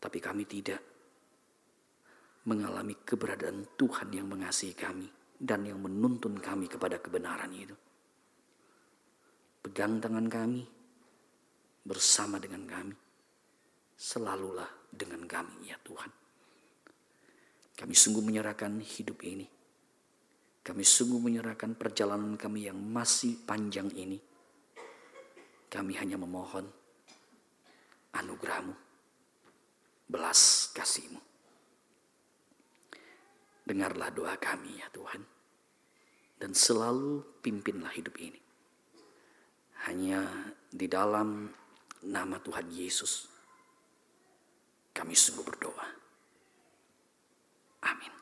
S1: tapi kami tidak mengalami keberadaan Tuhan yang mengasihi kami dan yang menuntun kami kepada kebenaran itu. Pegang tangan kami bersama dengan kami selalulah dengan kami ya Tuhan. Kami sungguh menyerahkan hidup ini. Kami sungguh menyerahkan perjalanan kami yang masih panjang ini. Kami hanya memohon anugerahmu, belas kasihmu. Dengarlah doa kami ya Tuhan. Dan selalu pimpinlah hidup ini. Hanya di dalam nama Tuhan Yesus kami sungguh berdoa. Amin.